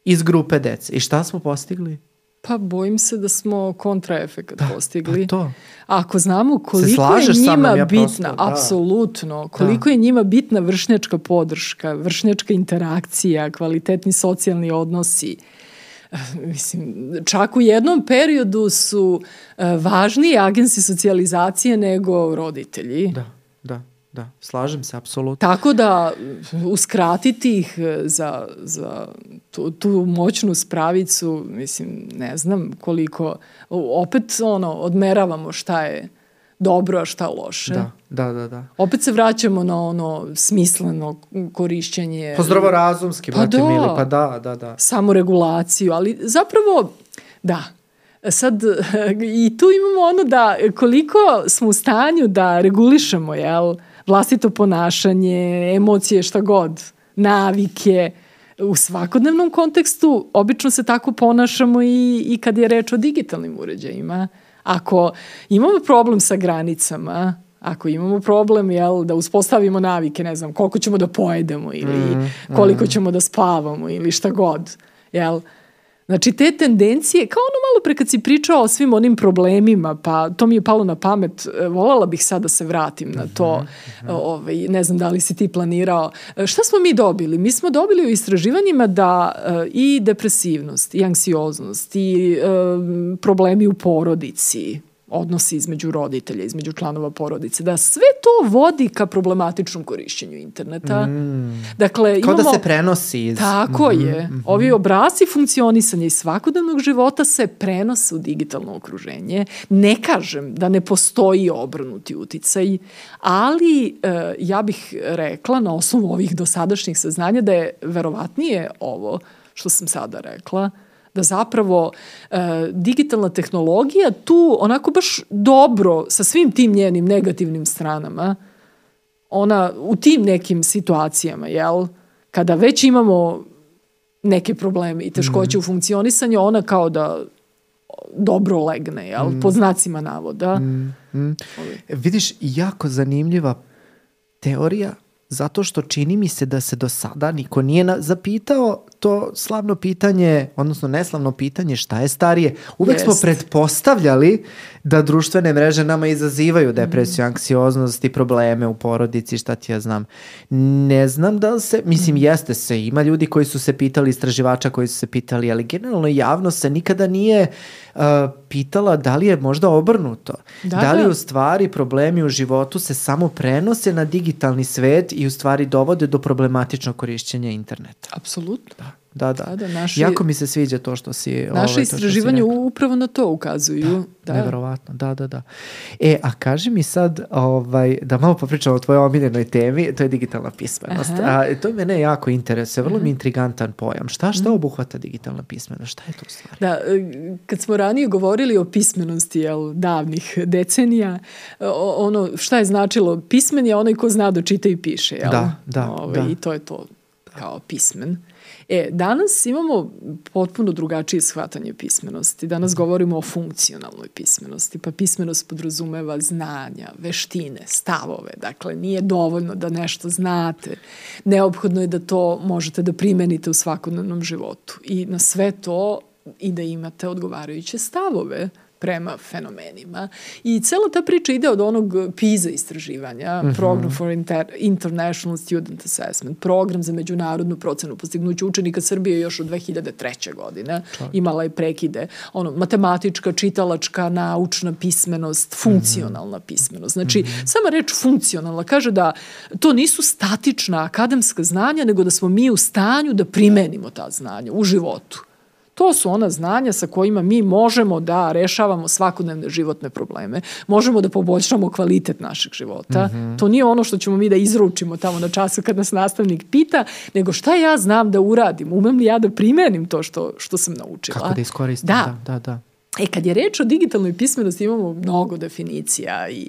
iz grupe dece. I šta smo postigli? Pa bojim se da smo kontraefekat da, postigli. Pa to. Ako znamo koliko je njima ja bitna, prosto, da. apsolutno, koliko da. je njima bitna vršnjačka podrška, vršnjačka interakcija, kvalitetni socijalni odnosi, mislim, čak u jednom periodu su uh, važniji agensi socijalizacije nego roditelji. Da, da. Da, slažem se, apsolutno. Tako da uskratiti ih e, za, za tu, tu moćnu spravicu, mislim, ne znam koliko, opet ono, odmeravamo šta je dobro, a šta loše. Da, da, da. da. Opet se vraćamo na ono smisleno korišćenje. Pa zdravorazumski, pa da, mili, pa da, da, da. Samoregulaciju, ali zapravo, da, Sad, i tu imamo ono da koliko smo u stanju da regulišemo, jel, vlastito ponašanje, emocije, šta god, navike, u svakodnevnom kontekstu obično se tako ponašamo i, i kad je reč o digitalnim uređajima. Ako imamo problem sa granicama, ako imamo problem jel, da uspostavimo navike, ne znam, koliko ćemo da pojedemo ili mm, koliko mm. ćemo da spavamo ili šta god, jel, Znači, te tendencije, kao ono malo pre kad si pričao o svim onim problemima, pa to mi je palo na pamet, e, volala bih sad da se vratim na to, uh -huh. ovaj, ne znam da li si ti planirao. E, šta smo mi dobili? Mi smo dobili u istraživanjima da i depresivnost, i anksioznost, i uh, problemi u porodici, odnosi između roditelja, između članova porodice, da sve to vodi ka problematičnom korišćenju interneta. Mm. Dakle, Kao da imamo, da se prenosi. Iz... Tako mm -hmm, je. Mm -hmm. Ovi obrasi funkcionisanja iz svakodnevnog života se prenose u digitalno okruženje. Ne kažem da ne postoji obrnuti uticaj, ali e, ja bih rekla na osnovu ovih dosadašnjih saznanja da je verovatnije ovo što sam sada rekla, Da zapravo e, digitalna tehnologija tu onako baš dobro sa svim tim njenim negativnim stranama, ona u tim nekim situacijama, jel? Kada već imamo neke probleme i teškoće mm. u funkcionisanju, ona kao da dobro legne, jel? Mm. Pod znacima navoda. Mm. Mm. Vidiš, jako zanimljiva teorija zato što čini mi se da se do sada niko nije zapitao to slavno pitanje, odnosno neslavno pitanje šta je starije. Uvek Jest. smo pretpostavljali da društvene mreže nama izazivaju depresiju, mm. anksioznost i probleme u porodici, šta ti ja znam. Ne znam da li se, mislim mm. jeste se, ima ljudi koji su se pitali, istraživača koji su se pitali, ali generalno javno se nikada nije uh, pitala da li je možda obrnuto. Da, da li da. u stvari problemi u životu se samo prenose na digitalni svet i u stvari dovode do problematičnog korišćenja interneta. Apsolutno. Da. Da, da. da, da naši, jako mi se sviđa to što si... Naše ovaj, istraživanje upravo na to ukazuju. Da, da. Neverovatno, da, da, da. E, a kaži mi sad, ovaj, da malo popričamo o tvojoj omiljenoj temi, to je digitalna pismenost. Aha. A, to mene jako interesuje, vrlo Aha. mi intrigantan pojam. Šta, šta obuhvata digitalna pismenost? Šta je to u stvari? Da, e, kad smo ranije govorili o pismenosti, jel, davnih decenija, ono, šta je značilo? Pismen je onaj ko zna da čita i piše, jel? Da, da, Ove, ovaj, da. I to je to kao pismen. E, danas imamo potpuno drugačije shvatanje pismenosti. Danas govorimo o funkcionalnoj pismenosti, pa pismenost podrazumeva znanja, veštine, stavove. Dakle, nije dovoljno da nešto znate. Neophodno je da to možete da primenite u svakodnevnom životu. I na sve to i da imate odgovarajuće stavove prema fenomenima. I cela ta priča ide od onog PISA istraživanja, mm -hmm. Program for Inter International Student Assessment, program za međunarodnu procenu postignuća učenika Srbije još od 2003. godine. Čak. Imala je prekide. Ono, matematička, čitalačka, naučna pismenost, funkcionalna mm -hmm. pismenost. Znači, mm -hmm. sama reč funkcionalna kaže da to nisu statična akademska znanja, nego da smo mi u stanju da primenimo ta znanja u životu. To su ona znanja sa kojima mi možemo da rešavamo svakodnevne životne probleme. Možemo da poboljšamo kvalitet našeg života. Mm -hmm. To nije ono što ćemo mi da izručimo tamo na času kad nas nastavnik pita, nego šta ja znam da uradim? Umem li ja da primenim to što, što sam naučila? Kako da iskoristim? Da, da, da. da. E, kad je reč o digitalnoj pismenosti, imamo mnogo definicija i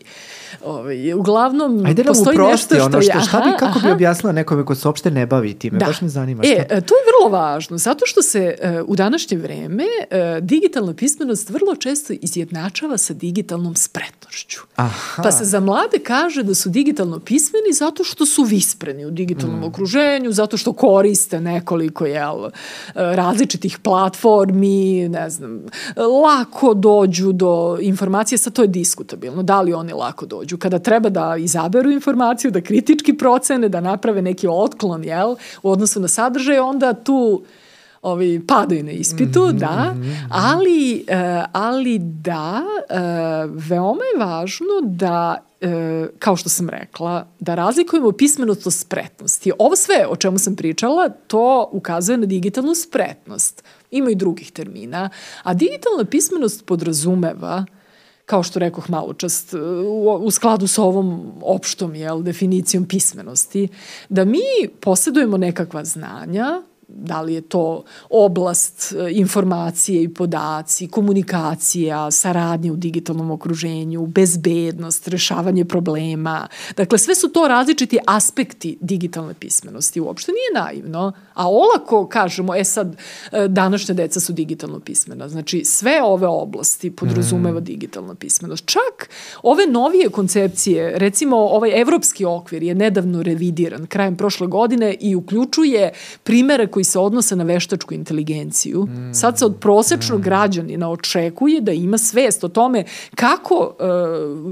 ovaj, uglavnom Ajde postoji nešto što... Ono što šta bi, kako aha. bi objasnila nekome ko se uopšte ne bavi time? Da. Baš me zanima. Šta... E, to je vrlo važno, zato što se uh, u današnje vreme uh, digitalna pismenost vrlo često izjednačava sa digitalnom spretnošću. Aha. Pa se za mlade kaže da su digitalno pismeni zato što su vispreni u digitalnom mm. okruženju, zato što koriste nekoliko jel, različitih platformi, ne znam, lako dođu do informacije, sad to je diskutabilno, da li oni lako dođu. Kada treba da izaberu informaciju, da kritički procene, da naprave neki otklon, jel, u odnosu na sadržaj, onda tu ovi padaju na ispitu, mm -hmm, da, ali, uh, ali da, uh, veoma je važno da e, kao što sam rekla, da razlikujemo pismenost od spretnosti. Ovo sve o čemu sam pričala, to ukazuje na digitalnu spretnost. Ima i drugih termina. A digitalna pismenost podrazumeva kao što rekoh malo čast, u, u skladu sa ovom opštom jel, definicijom pismenosti, da mi posjedujemo nekakva znanja da li je to oblast e, informacije i podaci, komunikacija, saradnje u digitalnom okruženju, bezbednost, rešavanje problema. Dakle, sve su to različiti aspekti digitalne pismenosti. Uopšte nije naivno, a olako kažemo, e sad, e, današnje deca su digitalno pismena. Znači, sve ove oblasti podrazumeva mm. digitalna pismenost. Čak ove novije koncepcije, recimo ovaj evropski okvir je nedavno revidiran krajem prošle godine i uključuje primere koji koji se odnose na veštačku inteligenciju. Mm. Sad se od prosečnog mm. građanina očekuje da ima svest o tome kako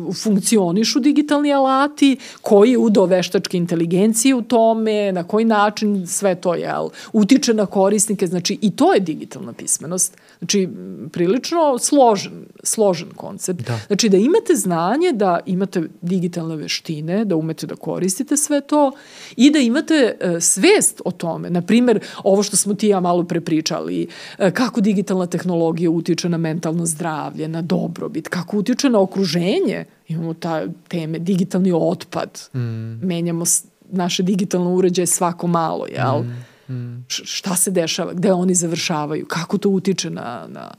uh, funkcionišu digitalni alati, koji je udao veštačke inteligencije u tome, na koji način sve to jel, utiče na korisnike. Znači, i to je digitalna pismenost. Znači, prilično složen, složen koncept. Da. Znači, da imate znanje, da imate digitalne veštine, da umete da koristite sve to i da imate uh, svest o tome. Naprimer, ovo što smo ti ja malo prepričali, e, kako digitalna tehnologija utiče na mentalno zdravlje, na dobrobit, kako utiče na okruženje. Imamo ta teme, digitalni otpad. Mm. Menjamo naše digitalno uređaje svako malo, jel? Mm. Mm. Šta se dešava, gde oni završavaju, kako to utiče na, na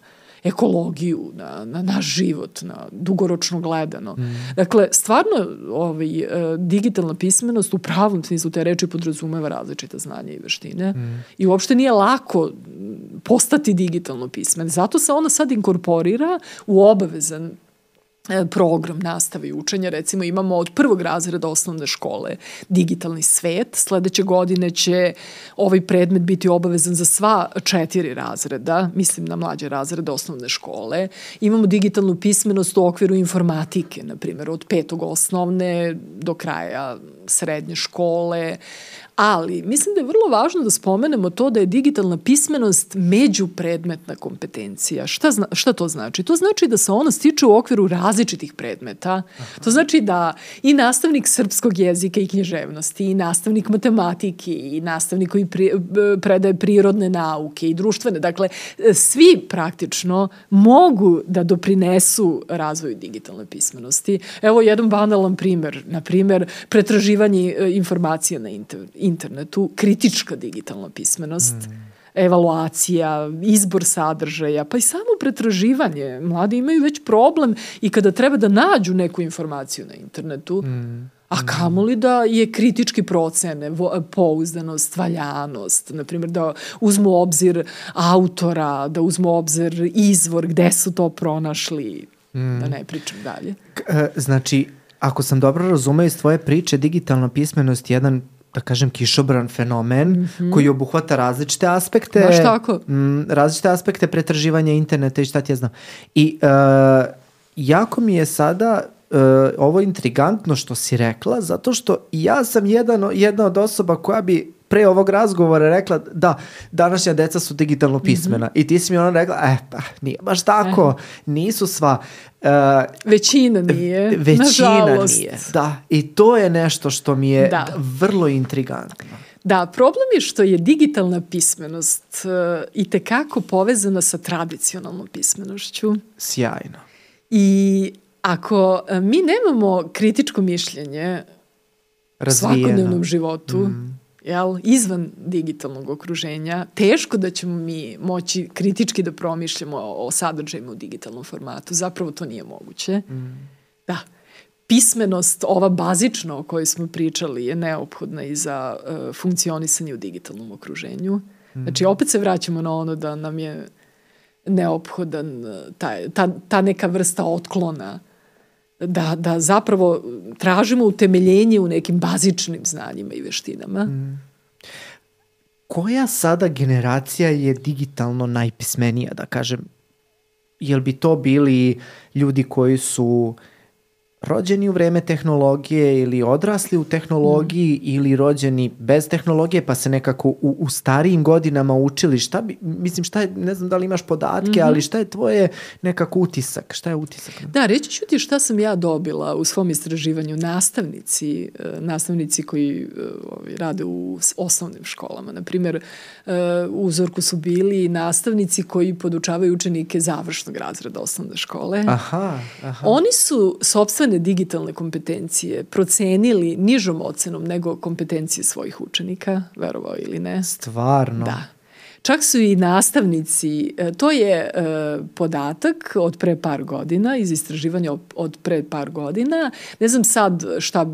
ekologiju, na, na naš život, na dugoročno gledano. Mm. Dakle, stvarno ovaj, e, digitalna pismenost u pravom smislu te reči podrazumeva različita znanja i veštine mm. i uopšte nije lako postati digitalno pismen. Zato se ona sad inkorporira u obavezan program nastave i učenja. Recimo imamo od prvog razreda osnovne škole digitalni svet. Sledeće godine će ovaj predmet biti obavezan za sva četiri razreda, mislim na mlađe razrede osnovne škole. Imamo digitalnu pismenost u okviru informatike, na primjer, od petog osnovne do kraja srednje škole, Ali, mislim da je vrlo važno da spomenemo to da je digitalna pismenost međupredmetna kompetencija. Šta, zna, šta to znači? To znači da se ona stiče u okviru različitih predmeta. Aha. To znači da i nastavnik srpskog jezika i književnosti, i nastavnik matematike, i nastavnik koji pri, predaje prirodne nauke i društvene, dakle, svi praktično mogu da doprinesu razvoju digitalne pismenosti. Evo jedan banalan primer, na primer, pretraživanje e, informacija na internetu internetu, kritička digitalna pismenost, mm. evaluacija, izbor sadržaja, pa i samo pretraživanje. Mladi imaju već problem i kada treba da nađu neku informaciju na internetu, mm. A kamoli da je kritički procene, pouzdanost, valjanost, na primjer da uzmu obzir autora, da uzmu obzir izvor, gde su to pronašli, mm. da ne pričam dalje. E, znači, ako sam dobro razumeo iz tvoje priče, digitalna pismenost je jedan da kažem, kišobran fenomen mm -hmm. koji obuhvata različite aspekte. Baš tako. M, različite aspekte pretraživanja interneta i šta ti ja znam. I uh, jako mi je sada uh, ovo intrigantno što si rekla, zato što ja sam jedan, jedna od osoba koja bi pre ovog razgovora rekla da današnja deca su digitalno pismena mm -hmm. i ti si mi ona rekla, e, pa nije baš tako, e. nisu sva. Uh, većina nije, većina nažalost. nije, da. I to je nešto što mi je da. vrlo intrigantno. Da, problem je što je digitalna pismenost uh, i tekako povezana sa tradicionalnom pismenošću. Sjajno. I ako uh, mi nemamo kritičko mišljenje Razvijeno. u svakodnevnom životu, mm jel, izvan digitalnog okruženja, teško da ćemo mi moći kritički da promišljamo o, o sadržajima u digitalnom formatu. Zapravo to nije moguće. Mm. Da. Pismenost, ova bazična o kojoj smo pričali, je neophodna i za uh, funkcionisanje u digitalnom okruženju. Mm. Znači, opet se vraćamo na ono da nam je neophodan e, taj, ta, ta neka vrsta otklona da, da zapravo tražimo utemeljenje u nekim bazičnim znanjima i veštinama. Mm. Koja sada generacija je digitalno najpismenija, da kažem? Jel bi to bili ljudi koji su uh, rođeni u vreme tehnologije ili odrasli u tehnologiji mm. ili rođeni bez tehnologije pa se nekako u, u starijim godinama učili šta bi, mislim šta je, ne znam da li imaš podatke, mm -hmm. ali šta je tvoje nekako utisak, šta je utisak? Da, reći ću ti šta sam ja dobila u svom istraživanju nastavnici, e, nastavnici koji e, ovaj, rade u osnovnim školama, na primjer e, u uzorku su bili nastavnici koji podučavaju učenike završnog razreda osnovne škole. Aha, aha. Oni su sobstvene sopstvene digitalne kompetencije procenili nižom ocenom nego kompetencije svojih učenika, verovao ili ne. Stvarno? Da. Čak su i nastavnici, e, to je e, podatak od pre par godina, iz istraživanja od pre par godina. Ne znam sad šta,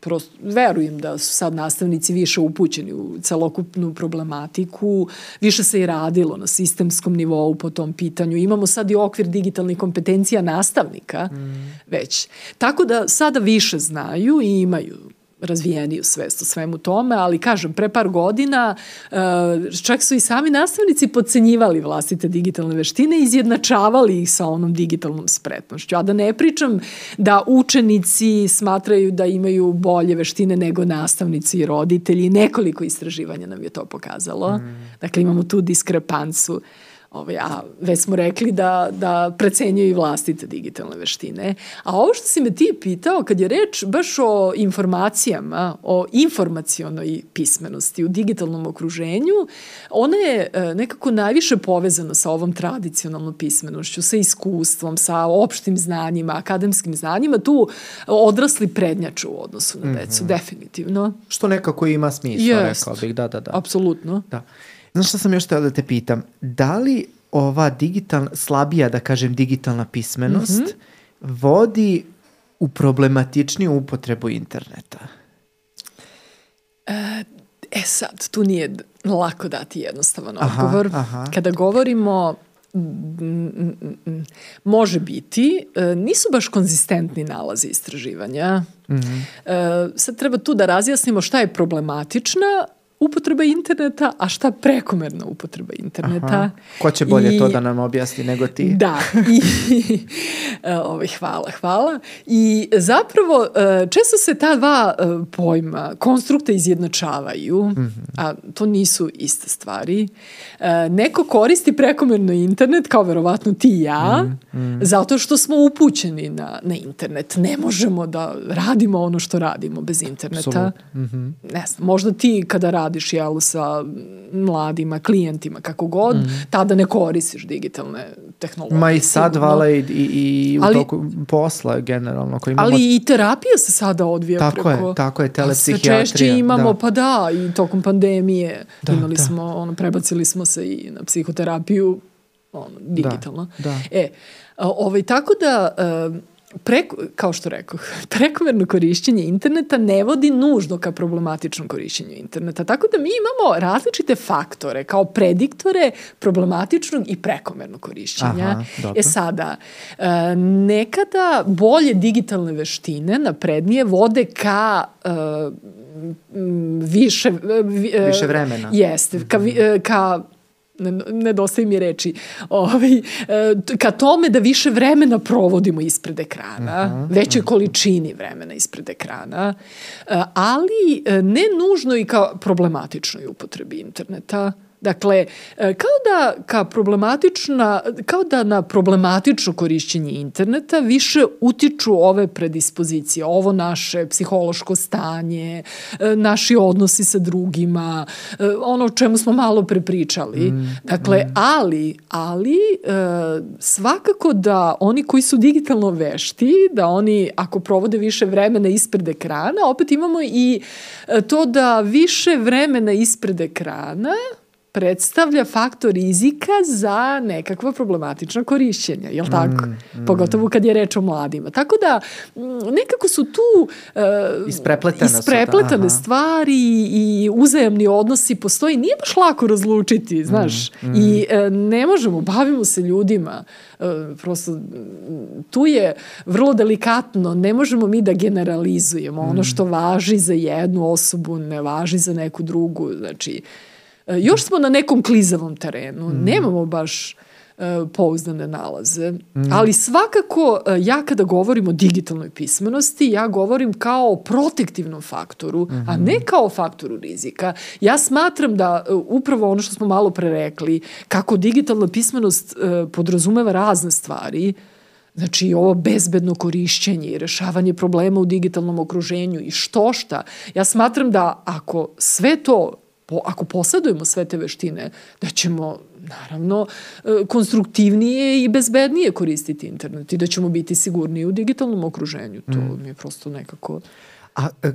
prosto, verujem da su sad nastavnici više upućeni u celokupnu problematiku, više se i radilo na sistemskom nivou po tom pitanju. Imamo sad i okvir digitalnih kompetencija nastavnika mm. već. Tako da sada više znaju i imaju razvijeniju svest o svemu tome, ali kažem, pre par godina uh, čak su i sami nastavnici podcenjivali vlastite digitalne veštine i izjednačavali ih sa onom digitalnom spretnošću. A da ne pričam da učenici smatraju da imaju bolje veštine nego nastavnici i roditelji. Nekoliko istraživanja nam je to pokazalo. Mm. Dakle, imamo tu diskrepancu Ovaj, a već smo rekli da, da precenjuju i vlastite digitalne veštine. A ovo što si me ti pitao, kad je reč baš o informacijama, o informacionoj pismenosti u digitalnom okruženju, ona je e, nekako najviše povezana sa ovom tradicionalnom pismenošću, sa iskustvom, sa opštim znanjima, akademskim znanjima. Tu odrasli prednjaču u odnosu na decu, mm -hmm. definitivno. Što nekako ima smisla, Jest. rekao bih, da, da, da. Apsolutno. Da. Znaš šta sam još teo da te pitam? Da li ova digitalna, slabija, da kažem, digitalna pismenost mm -hmm. vodi u problematičniju upotrebu interneta? E, e sad, tu nije lako dati jednostavan odgovor. Aha, aha. Kada govorimo može biti, e, nisu baš konzistentni nalazi istraživanja. Mm -hmm. Sad treba tu da razjasnimo šta je problematična upotreba interneta, a šta prekomerna upotreba interneta. Aha. Ko će bolje I, to da nam objasni nego ti? Da. I, ovaj, hvala, hvala. I zapravo e, često se ta dva e, pojma konstrukta izjednačavaju, mm -hmm. a to nisu iste stvari. E, neko koristi prekomerno internet, kao verovatno ti i ja, mm -hmm. zato što smo upućeni na, na internet. Ne možemo da radimo ono što radimo bez interneta. Mm -hmm. Ne znam, možda ti kada radiš radiš jel, sa mladima, klijentima, kako god, mm. tada ne koristiš digitalne tehnologije. Ma i sad, sigurno. vala, i, i, u ali, toku posla generalno. Koji imamo... Ali i terapija se sada odvija tako preko... Je, tako je, telepsihijatrija. Sve češće imamo, da. pa da, i tokom pandemije da, imali da. smo, ono, prebacili smo se i na psihoterapiju, ono, digitalno. Da, da. E, ovaj, tako da... Uh, preko, kao što rekao, prekomerno korišćenje interneta ne vodi nužno ka problematičnom korišćenju interneta. Tako da mi imamo različite faktore kao prediktore problematičnog i prekomernog korišćenja. Aha, e sada, e, nekada bolje digitalne veštine naprednije vode ka e, više, više vremena. Jeste, ka, ka nedostaje mi reči, ovaj, ka tome da više vremena provodimo ispred ekrana, uh -huh, većoj uh -huh. količini vremena ispred ekrana, ali ne nužno i kao problematičnoj upotrebi interneta. Dakle, e, kao da, ka problematična, kao da na problematično korišćenje interneta više utiču ove predispozicije, ovo naše psihološko stanje, e, naši odnosi sa drugima, e, ono o čemu smo malo prepričali. Mm, dakle, mm. ali, ali svakako da oni koji su digitalno vešti, da oni ako provode više vremena ispred ekrana, opet imamo i to da više vremena ispred ekrana predstavlja faktor rizika za nekakva problematična korišćenja, jel tako? Mm, mm. Pogotovo kad je reč o mladima. Tako da nekako su tu uh, isprepletane, isprepletane su, stvari i uzajemni odnosi postoji. Nije baš lako razlučiti, znaš. Mm, mm. I uh, ne možemo, bavimo se ljudima. Uh, prosto tu je vrlo delikatno, ne možemo mi da generalizujemo. Ono mm. što važi za jednu osobu ne važi za neku drugu. Znači, još smo na nekom klizavom terenu, mm. nemamo baš e, pouzdane nalaze. Mm. Ali svakako e, ja kada govorim o digitalnoj pismenosti, ja govorim kao o protektivnom faktoru, mm -hmm. a ne kao o faktoru rizika. Ja smatram da upravo ono što smo malo pre rekli, kako digitalna pismenost podrazumeva razne stvari, Znači ovo bezbedno korišćenje i rešavanje problema u digitalnom okruženju i što šta. Ja smatram da ako sve to po, ako posjedujemo sve te veštine, da ćemo naravno e, konstruktivnije i bezbednije koristiti internet i da ćemo biti sigurniji u digitalnom okruženju. To mm. mi je prosto nekako... A e,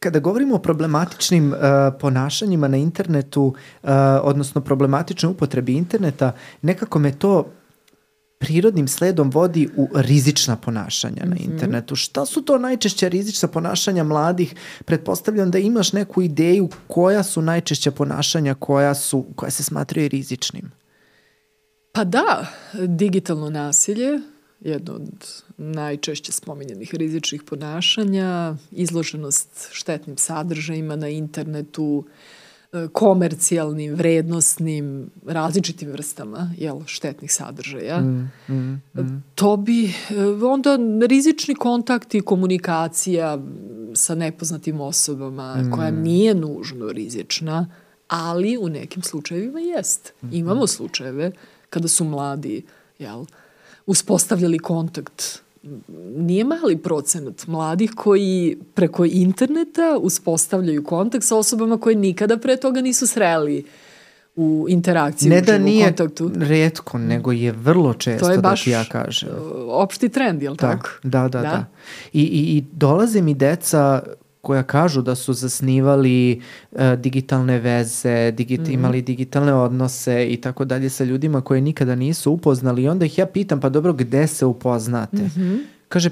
kada govorimo o problematičnim uh, ponašanjima na internetu, uh, odnosno problematičnoj upotrebi interneta, nekako me to prirodnim sledom vodi u rizična ponašanja mm -hmm. na mhm. internetu. Šta su to najčešće rizična ponašanja mladih? Pretpostavljam da imaš neku ideju koja su najčešća ponašanja koja, su, koja se smatraju rizičnim. Pa da, digitalno nasilje, jedno od najčešće spominjenih rizičnih ponašanja, izloženost štetnim sadržajima na internetu, uh, komercijalnim, vrednostnim, različitim vrstama jel, štetnih sadržaja. Mm, mm, mm. To bi e, onda rizični kontakt i komunikacija sa nepoznatim osobama mm. koja nije nužno rizična, ali u nekim slučajevima jest. Mm -hmm. Imamo slučajeve kada su mladi, jel, uspostavljali kontakt nije mali procenat mladih koji preko interneta uspostavljaju kontakt sa osobama koje nikada pre toga nisu sreli u interakciji, ne da u nije kontaktu. redko, nego je vrlo često To je da baš ti ja kažem. uh, opšti trend, je li Da, tako? da, da, da. I, i, I dolaze mi deca koja kažu da su zasnivali uh, digitalne veze, digit, Mhm. imali digitalne odnose i tako dalje sa ljudima koje nikada nisu upoznali i onda ih ja pitam pa dobro gde se upoznate? Mhm. Kaže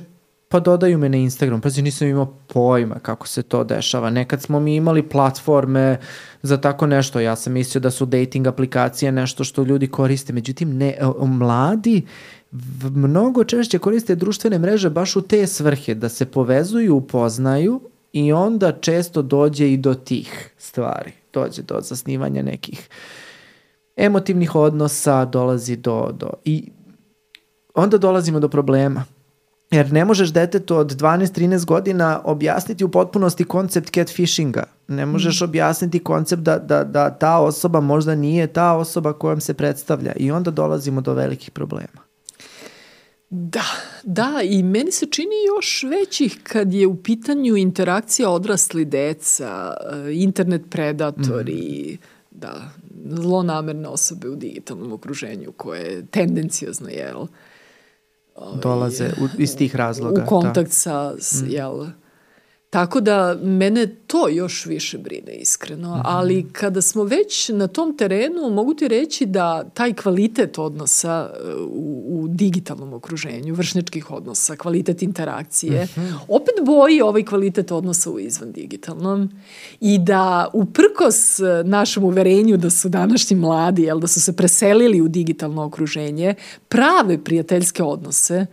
pa dodaju me na Instagram, pazi nisam imao pojma kako se to dešava. Nekad smo mi imali platforme za tako nešto, ja sam mislio da su dating aplikacije nešto što ljudi koriste, međutim ne, o, mladi mnogo češće koriste društvene mreže baš u te svrhe, da se povezuju, upoznaju i onda često dođe i do tih stvari, dođe do zasnivanja nekih emotivnih odnosa, dolazi do, do i onda dolazimo do problema. Jer ne možeš detetu od 12-13 godina objasniti u potpunosti koncept catfishinga. Ne možeš objasniti koncept da, da, da ta osoba možda nije ta osoba kojom se predstavlja. I onda dolazimo do velikih problema. Da, da i meni se čini još većih kad je u pitanju interakcija odrasli deca, eh, internet predatori, da, zlonamerne osobe u digitalnom okruženju koje je tendencijozno, jel? Dolaze u, iz tih razloga. u kontakt sa, s, jel, Tako da mene to još više brine iskreno, ali kada smo već na tom terenu mogu ti reći da taj kvalitet odnosa e, u, u digitalnom okruženju, vršnjačkih odnosa, kvalitet interakcije, opet boji ovaj kvalitet odnosa u izvan digitalnom. I da uprkos e, našem uverenju da su današnji mladi, jel, da su se preselili u digitalno okruženje, prave prijateljske odnose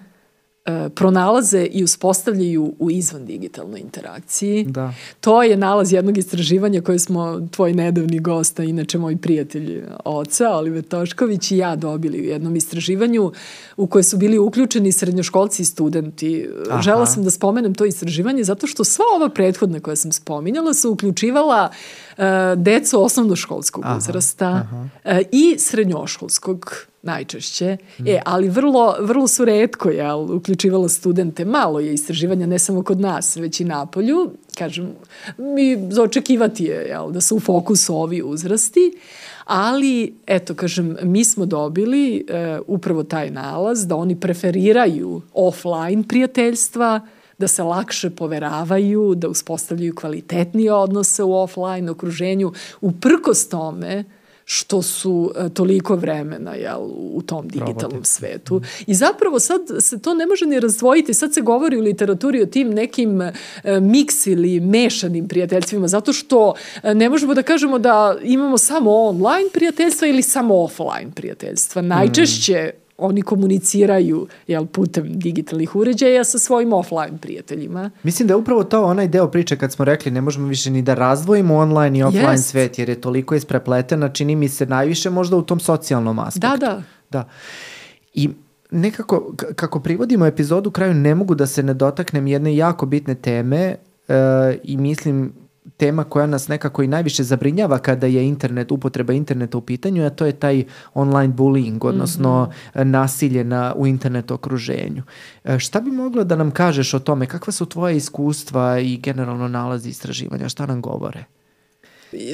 pronalaze i uspostavljaju u izvan digitalnoj interakciji. Da. To je nalaz jednog istraživanja koje smo tvoj nedavni gosta, inače moj prijatelj oca, Oliver Tošković i ja dobili u jednom istraživanju u koje su bili uključeni srednjoškolci i studenti. Aha. Žela sam da spomenem to istraživanje zato što sva ova prethodna koja sam spominjala su uključivala uh, decu osnovnoškolskog Aha, uzrasta aha. uh, i srednjoškolskog najčešće. E, ali vrlo, vrlo su redko jel, uključivala studente. Malo je istraživanja ne samo kod nas, već i napolju. Kažem, mi za očekivati je jel, da su u fokusu ovi uzrasti, ali, eto, kažem, mi smo dobili e, upravo taj nalaz da oni preferiraju offline prijateljstva, da se lakše poveravaju, da uspostavljaju kvalitetnije odnose u offline okruženju, uprkos tome što su e, toliko vremena jel, u tom digitalnom Provode. svetu. I zapravo sad se to ne može ni razdvojiti. Sad se govori u literaturi o tim nekim e, miks ili mešanim prijateljstvima, zato što e, ne možemo da kažemo da imamo samo online prijateljstva ili samo offline prijateljstva. Najčešće oni komuniciraju jel, putem digitalnih uređaja sa svojim offline prijateljima. Mislim da je upravo to onaj deo priče kad smo rekli ne možemo više ni da razdvojimo online i offline Jest. svet jer je toliko isprepletena, čini mi se najviše možda u tom socijalnom aspektu. Da, da. Da. I nekako, kako privodimo epizodu kraju, ne mogu da se ne dotaknem jedne jako bitne teme e, i mislim tema koja nas nekako i najviše zabrinjava kada je internet, upotreba interneta u pitanju, a to je taj online bullying, odnosno e, nasilje na, u internet okruženju. E, šta bi mogla da nam kažeš o tome? Kakva su tvoje iskustva i generalno nalazi istraživanja? Šta nam govore?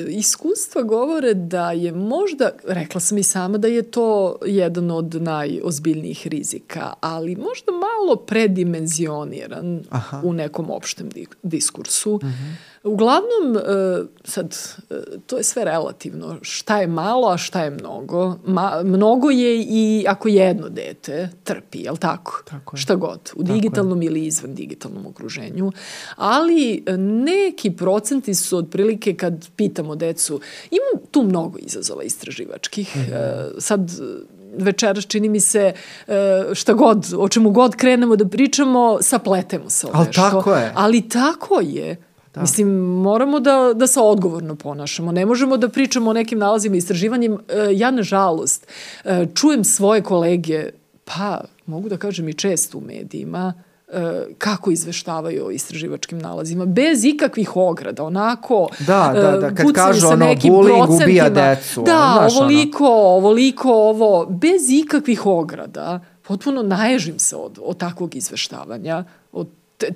Iskustva govore da je možda, rekla sam i sama da je to jedan od najozbiljnijih rizika, ali možda malo predimenzioniran Aha. u nekom opštem di diskursu. Uglavnom, e, sad, e, to je sve relativno. Šta je malo, a šta je mnogo? Ma, mnogo je i ako jedno dete trpi, jel tako? Tako je. Šta god, u Tako je. digitalnom ili izvan digitalnom okruženju. Ali e, neki procenti su otprilike kad pitamo decu, ima tu mnogo izazova istraživačkih. Mhm. Sad večeras čini mi se šta god, o čemu god krenemo da pričamo, sapletemo se o Ali nešto. tako je. Ali tako je. Da. Mislim, moramo da, da se odgovorno ponašamo. Ne možemo da pričamo o nekim nalazima i istraživanjem. E, ja, nažalost, e, čujem svoje kolege, pa mogu da kažem i često u medijima, e, kako izveštavaju o istraživačkim nalazima, bez ikakvih ograda, onako Da, da, da, kad kažu sa ono, bullying ubija decu, Da, znaš, ono. ovoliko, ovoliko ovo, bez ikakvih ograda, potpuno naježim se od, od takvog izveštavanja, od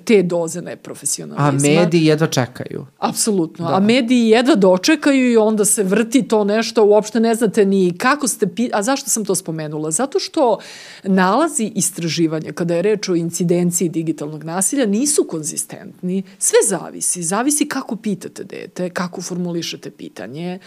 te, doze A neprofesionalizma. mediji jedva čekaju. Apsolutno. Da. A mediji jedva dočekaju i onda se vrti to nešto, uopšte ne znate ni kako ste... A zašto sam to spomenula? Zato što nalazi istraživanja, kada je reč o incidenciji digitalnog nasilja, nisu konzistentni. Sve zavisi. Zavisi kako pitate dete, kako formulišete pitanje,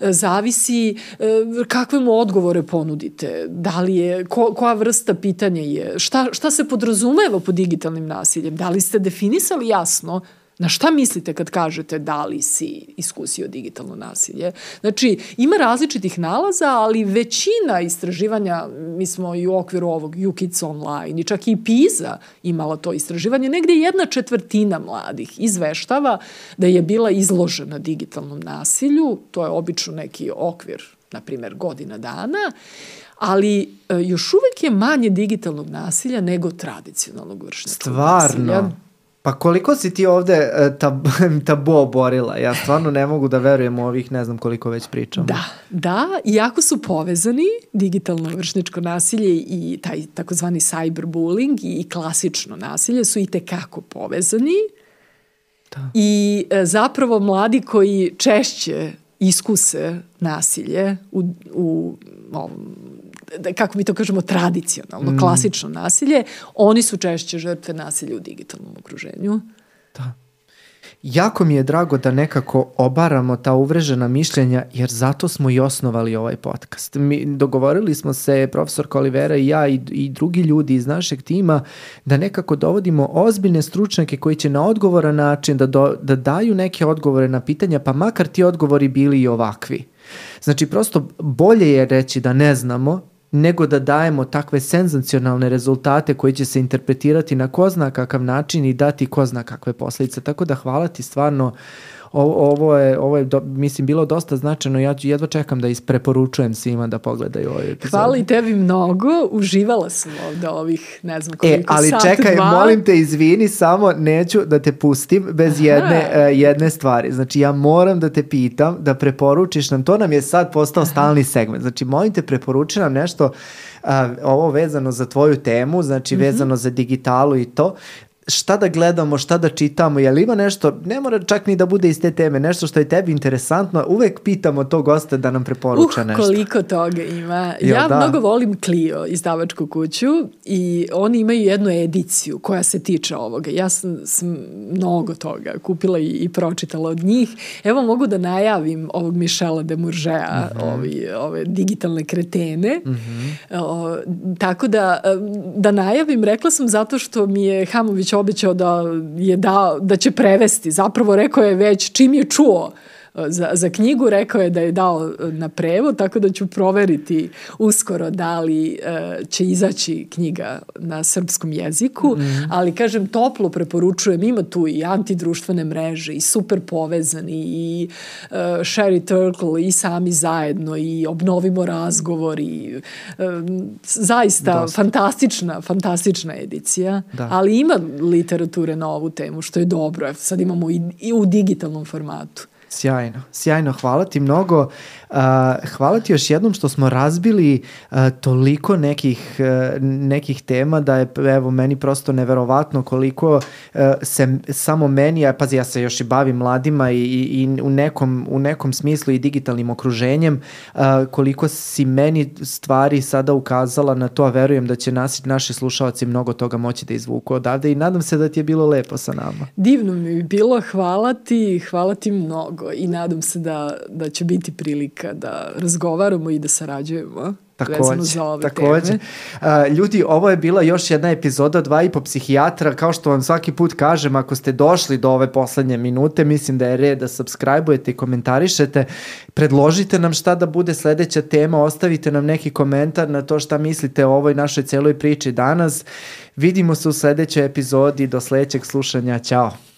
zavisi e, kakve mu odgovore ponudite, da li je, ko, koja vrsta pitanja je, šta, šta se podrazumeva pod digitalnim nasiljem, da li ste definisali jasno Na šta mislite kad kažete da li si iskusio digitalno nasilje? Znači, ima različitih nalaza, ali većina istraživanja, mi smo i u okviru ovog UKIDS online i čak i PISA imala to istraživanje, negde jedna četvrtina mladih izveštava da je bila izložena digitalnom nasilju, to je obično neki okvir, na primer godina dana, ali e, još uvek je manje digitalnog nasilja nego tradicionalnog vršnjačkog nasilja. Stvarno. Pa koliko si ti ovde e, tab, tabu oborila? Ja stvarno ne mogu da verujem u ovih ne znam koliko već pričamo. Da, da, iako su povezani digitalno vršničko nasilje i taj takozvani cyberbullying i klasično nasilje su i tekako povezani. Da. I e, zapravo mladi koji češće iskuse nasilje u, u ovom, kako mi to kažemo, tradicionalno, mm. klasično nasilje, oni su češće žrtve nasilja u digitalnom okruženju. Da. Jako mi je drago da nekako obaramo ta uvrežena mišljenja, jer zato smo i osnovali ovaj podcast. Mi dogovorili smo se, profesor Olivera i ja i, i drugi ljudi iz našeg tima, da nekako dovodimo ozbiljne stručnjake koji će na odgovoran način da, do, da daju neke odgovore na pitanja, pa makar ti odgovori bili i ovakvi. Znači, prosto bolje je reći da ne znamo, nego da dajemo takve senzacionalne rezultate koji će se interpretirati na ko zna kakav način i dati ko zna kakve posledice. Tako da hvala ti stvarno ovo, ovo je, ovo je do, mislim, bilo dosta značajno. Ja ću jedva čekam da ispreporučujem svima da pogledaju ovaj epizod. Hvala i tebi mnogo. Uživala sam ovde ovih, ne znam koliko, E, ali sat, čekaj, dva. molim te, izvini, samo neću da te pustim bez jedne, uh, jedne stvari. Znači, ja moram da te pitam da preporučiš nam, to nam je sad postao stalni segment. Znači, molim te, preporuči nam nešto uh, ovo vezano za tvoju temu, znači Mm -hmm. vezano za digitalu i to šta da gledamo, šta da čitamo, je li ima nešto, ne mora čak ni da bude iz te teme, nešto što je tebi interesantno, uvek pitamo to goste da nam preporuča uh, nešto. koliko toga ima. Jo, ja da. mnogo volim Clio, izdavačku kuću i oni imaju jednu ediciju koja se tiče ovoga. Ja sam, sam mnogo toga kupila i, i pročitala od njih. Evo mogu da najavim ovog Mišela de Muržea, Mhm. uh -huh. ovi, ove digitalne kretene. Uh -huh. o, tako da, da najavim, rekla sam zato što mi je Hamović obećao da je dao, da će prevesti. Zapravo rekao je već čim je čuo za, za knjigu, rekao je da je dao na prevod, tako da ću proveriti uskoro da li uh, će izaći knjiga na srpskom jeziku, mm. ali kažem, toplo preporučujem, ima tu i antidruštvene mreže i super povezani i uh, Sherry Turkle i sami zajedno i obnovimo razgovor i uh, zaista Dosta. fantastična, fantastična edicija, da. ali ima literature na ovu temu, što je dobro, sad imamo i, i u digitalnom formatu. Sjajno, sjajno, hvala ti mnogo. Hvala ti još jednom što smo razbili uh, toliko nekih, uh, nekih tema da je evo meni prosto neverovatno koliko uh, se samo meni, a pazi ja se još i bavim mladima i, i, i u, nekom, u nekom smislu i digitalnim okruženjem, uh, koliko si meni stvari sada ukazala na to, a verujem da će nas, naši slušalci mnogo toga moći da izvuku odavde i nadam se da ti je bilo lepo sa nama. Divno mi je bilo, hvala ti, hvala ti mnogo i nadam se da, da će biti prilika da razgovaramo i da sarađujemo. Takođe, takođe. Uh, ljudi, ovo je bila još jedna epizoda dva i po psihijatra. Kao što vam svaki put kažem, ako ste došli do ove poslednje minute, mislim da je red da subscribe-ujete i komentarišete. Predložite nam šta da bude sledeća tema, ostavite nam neki komentar na to šta mislite o ovoj našoj celoj priči danas. Vidimo se u sledećoj epizodi. Do sledećeg slušanja. Ćao.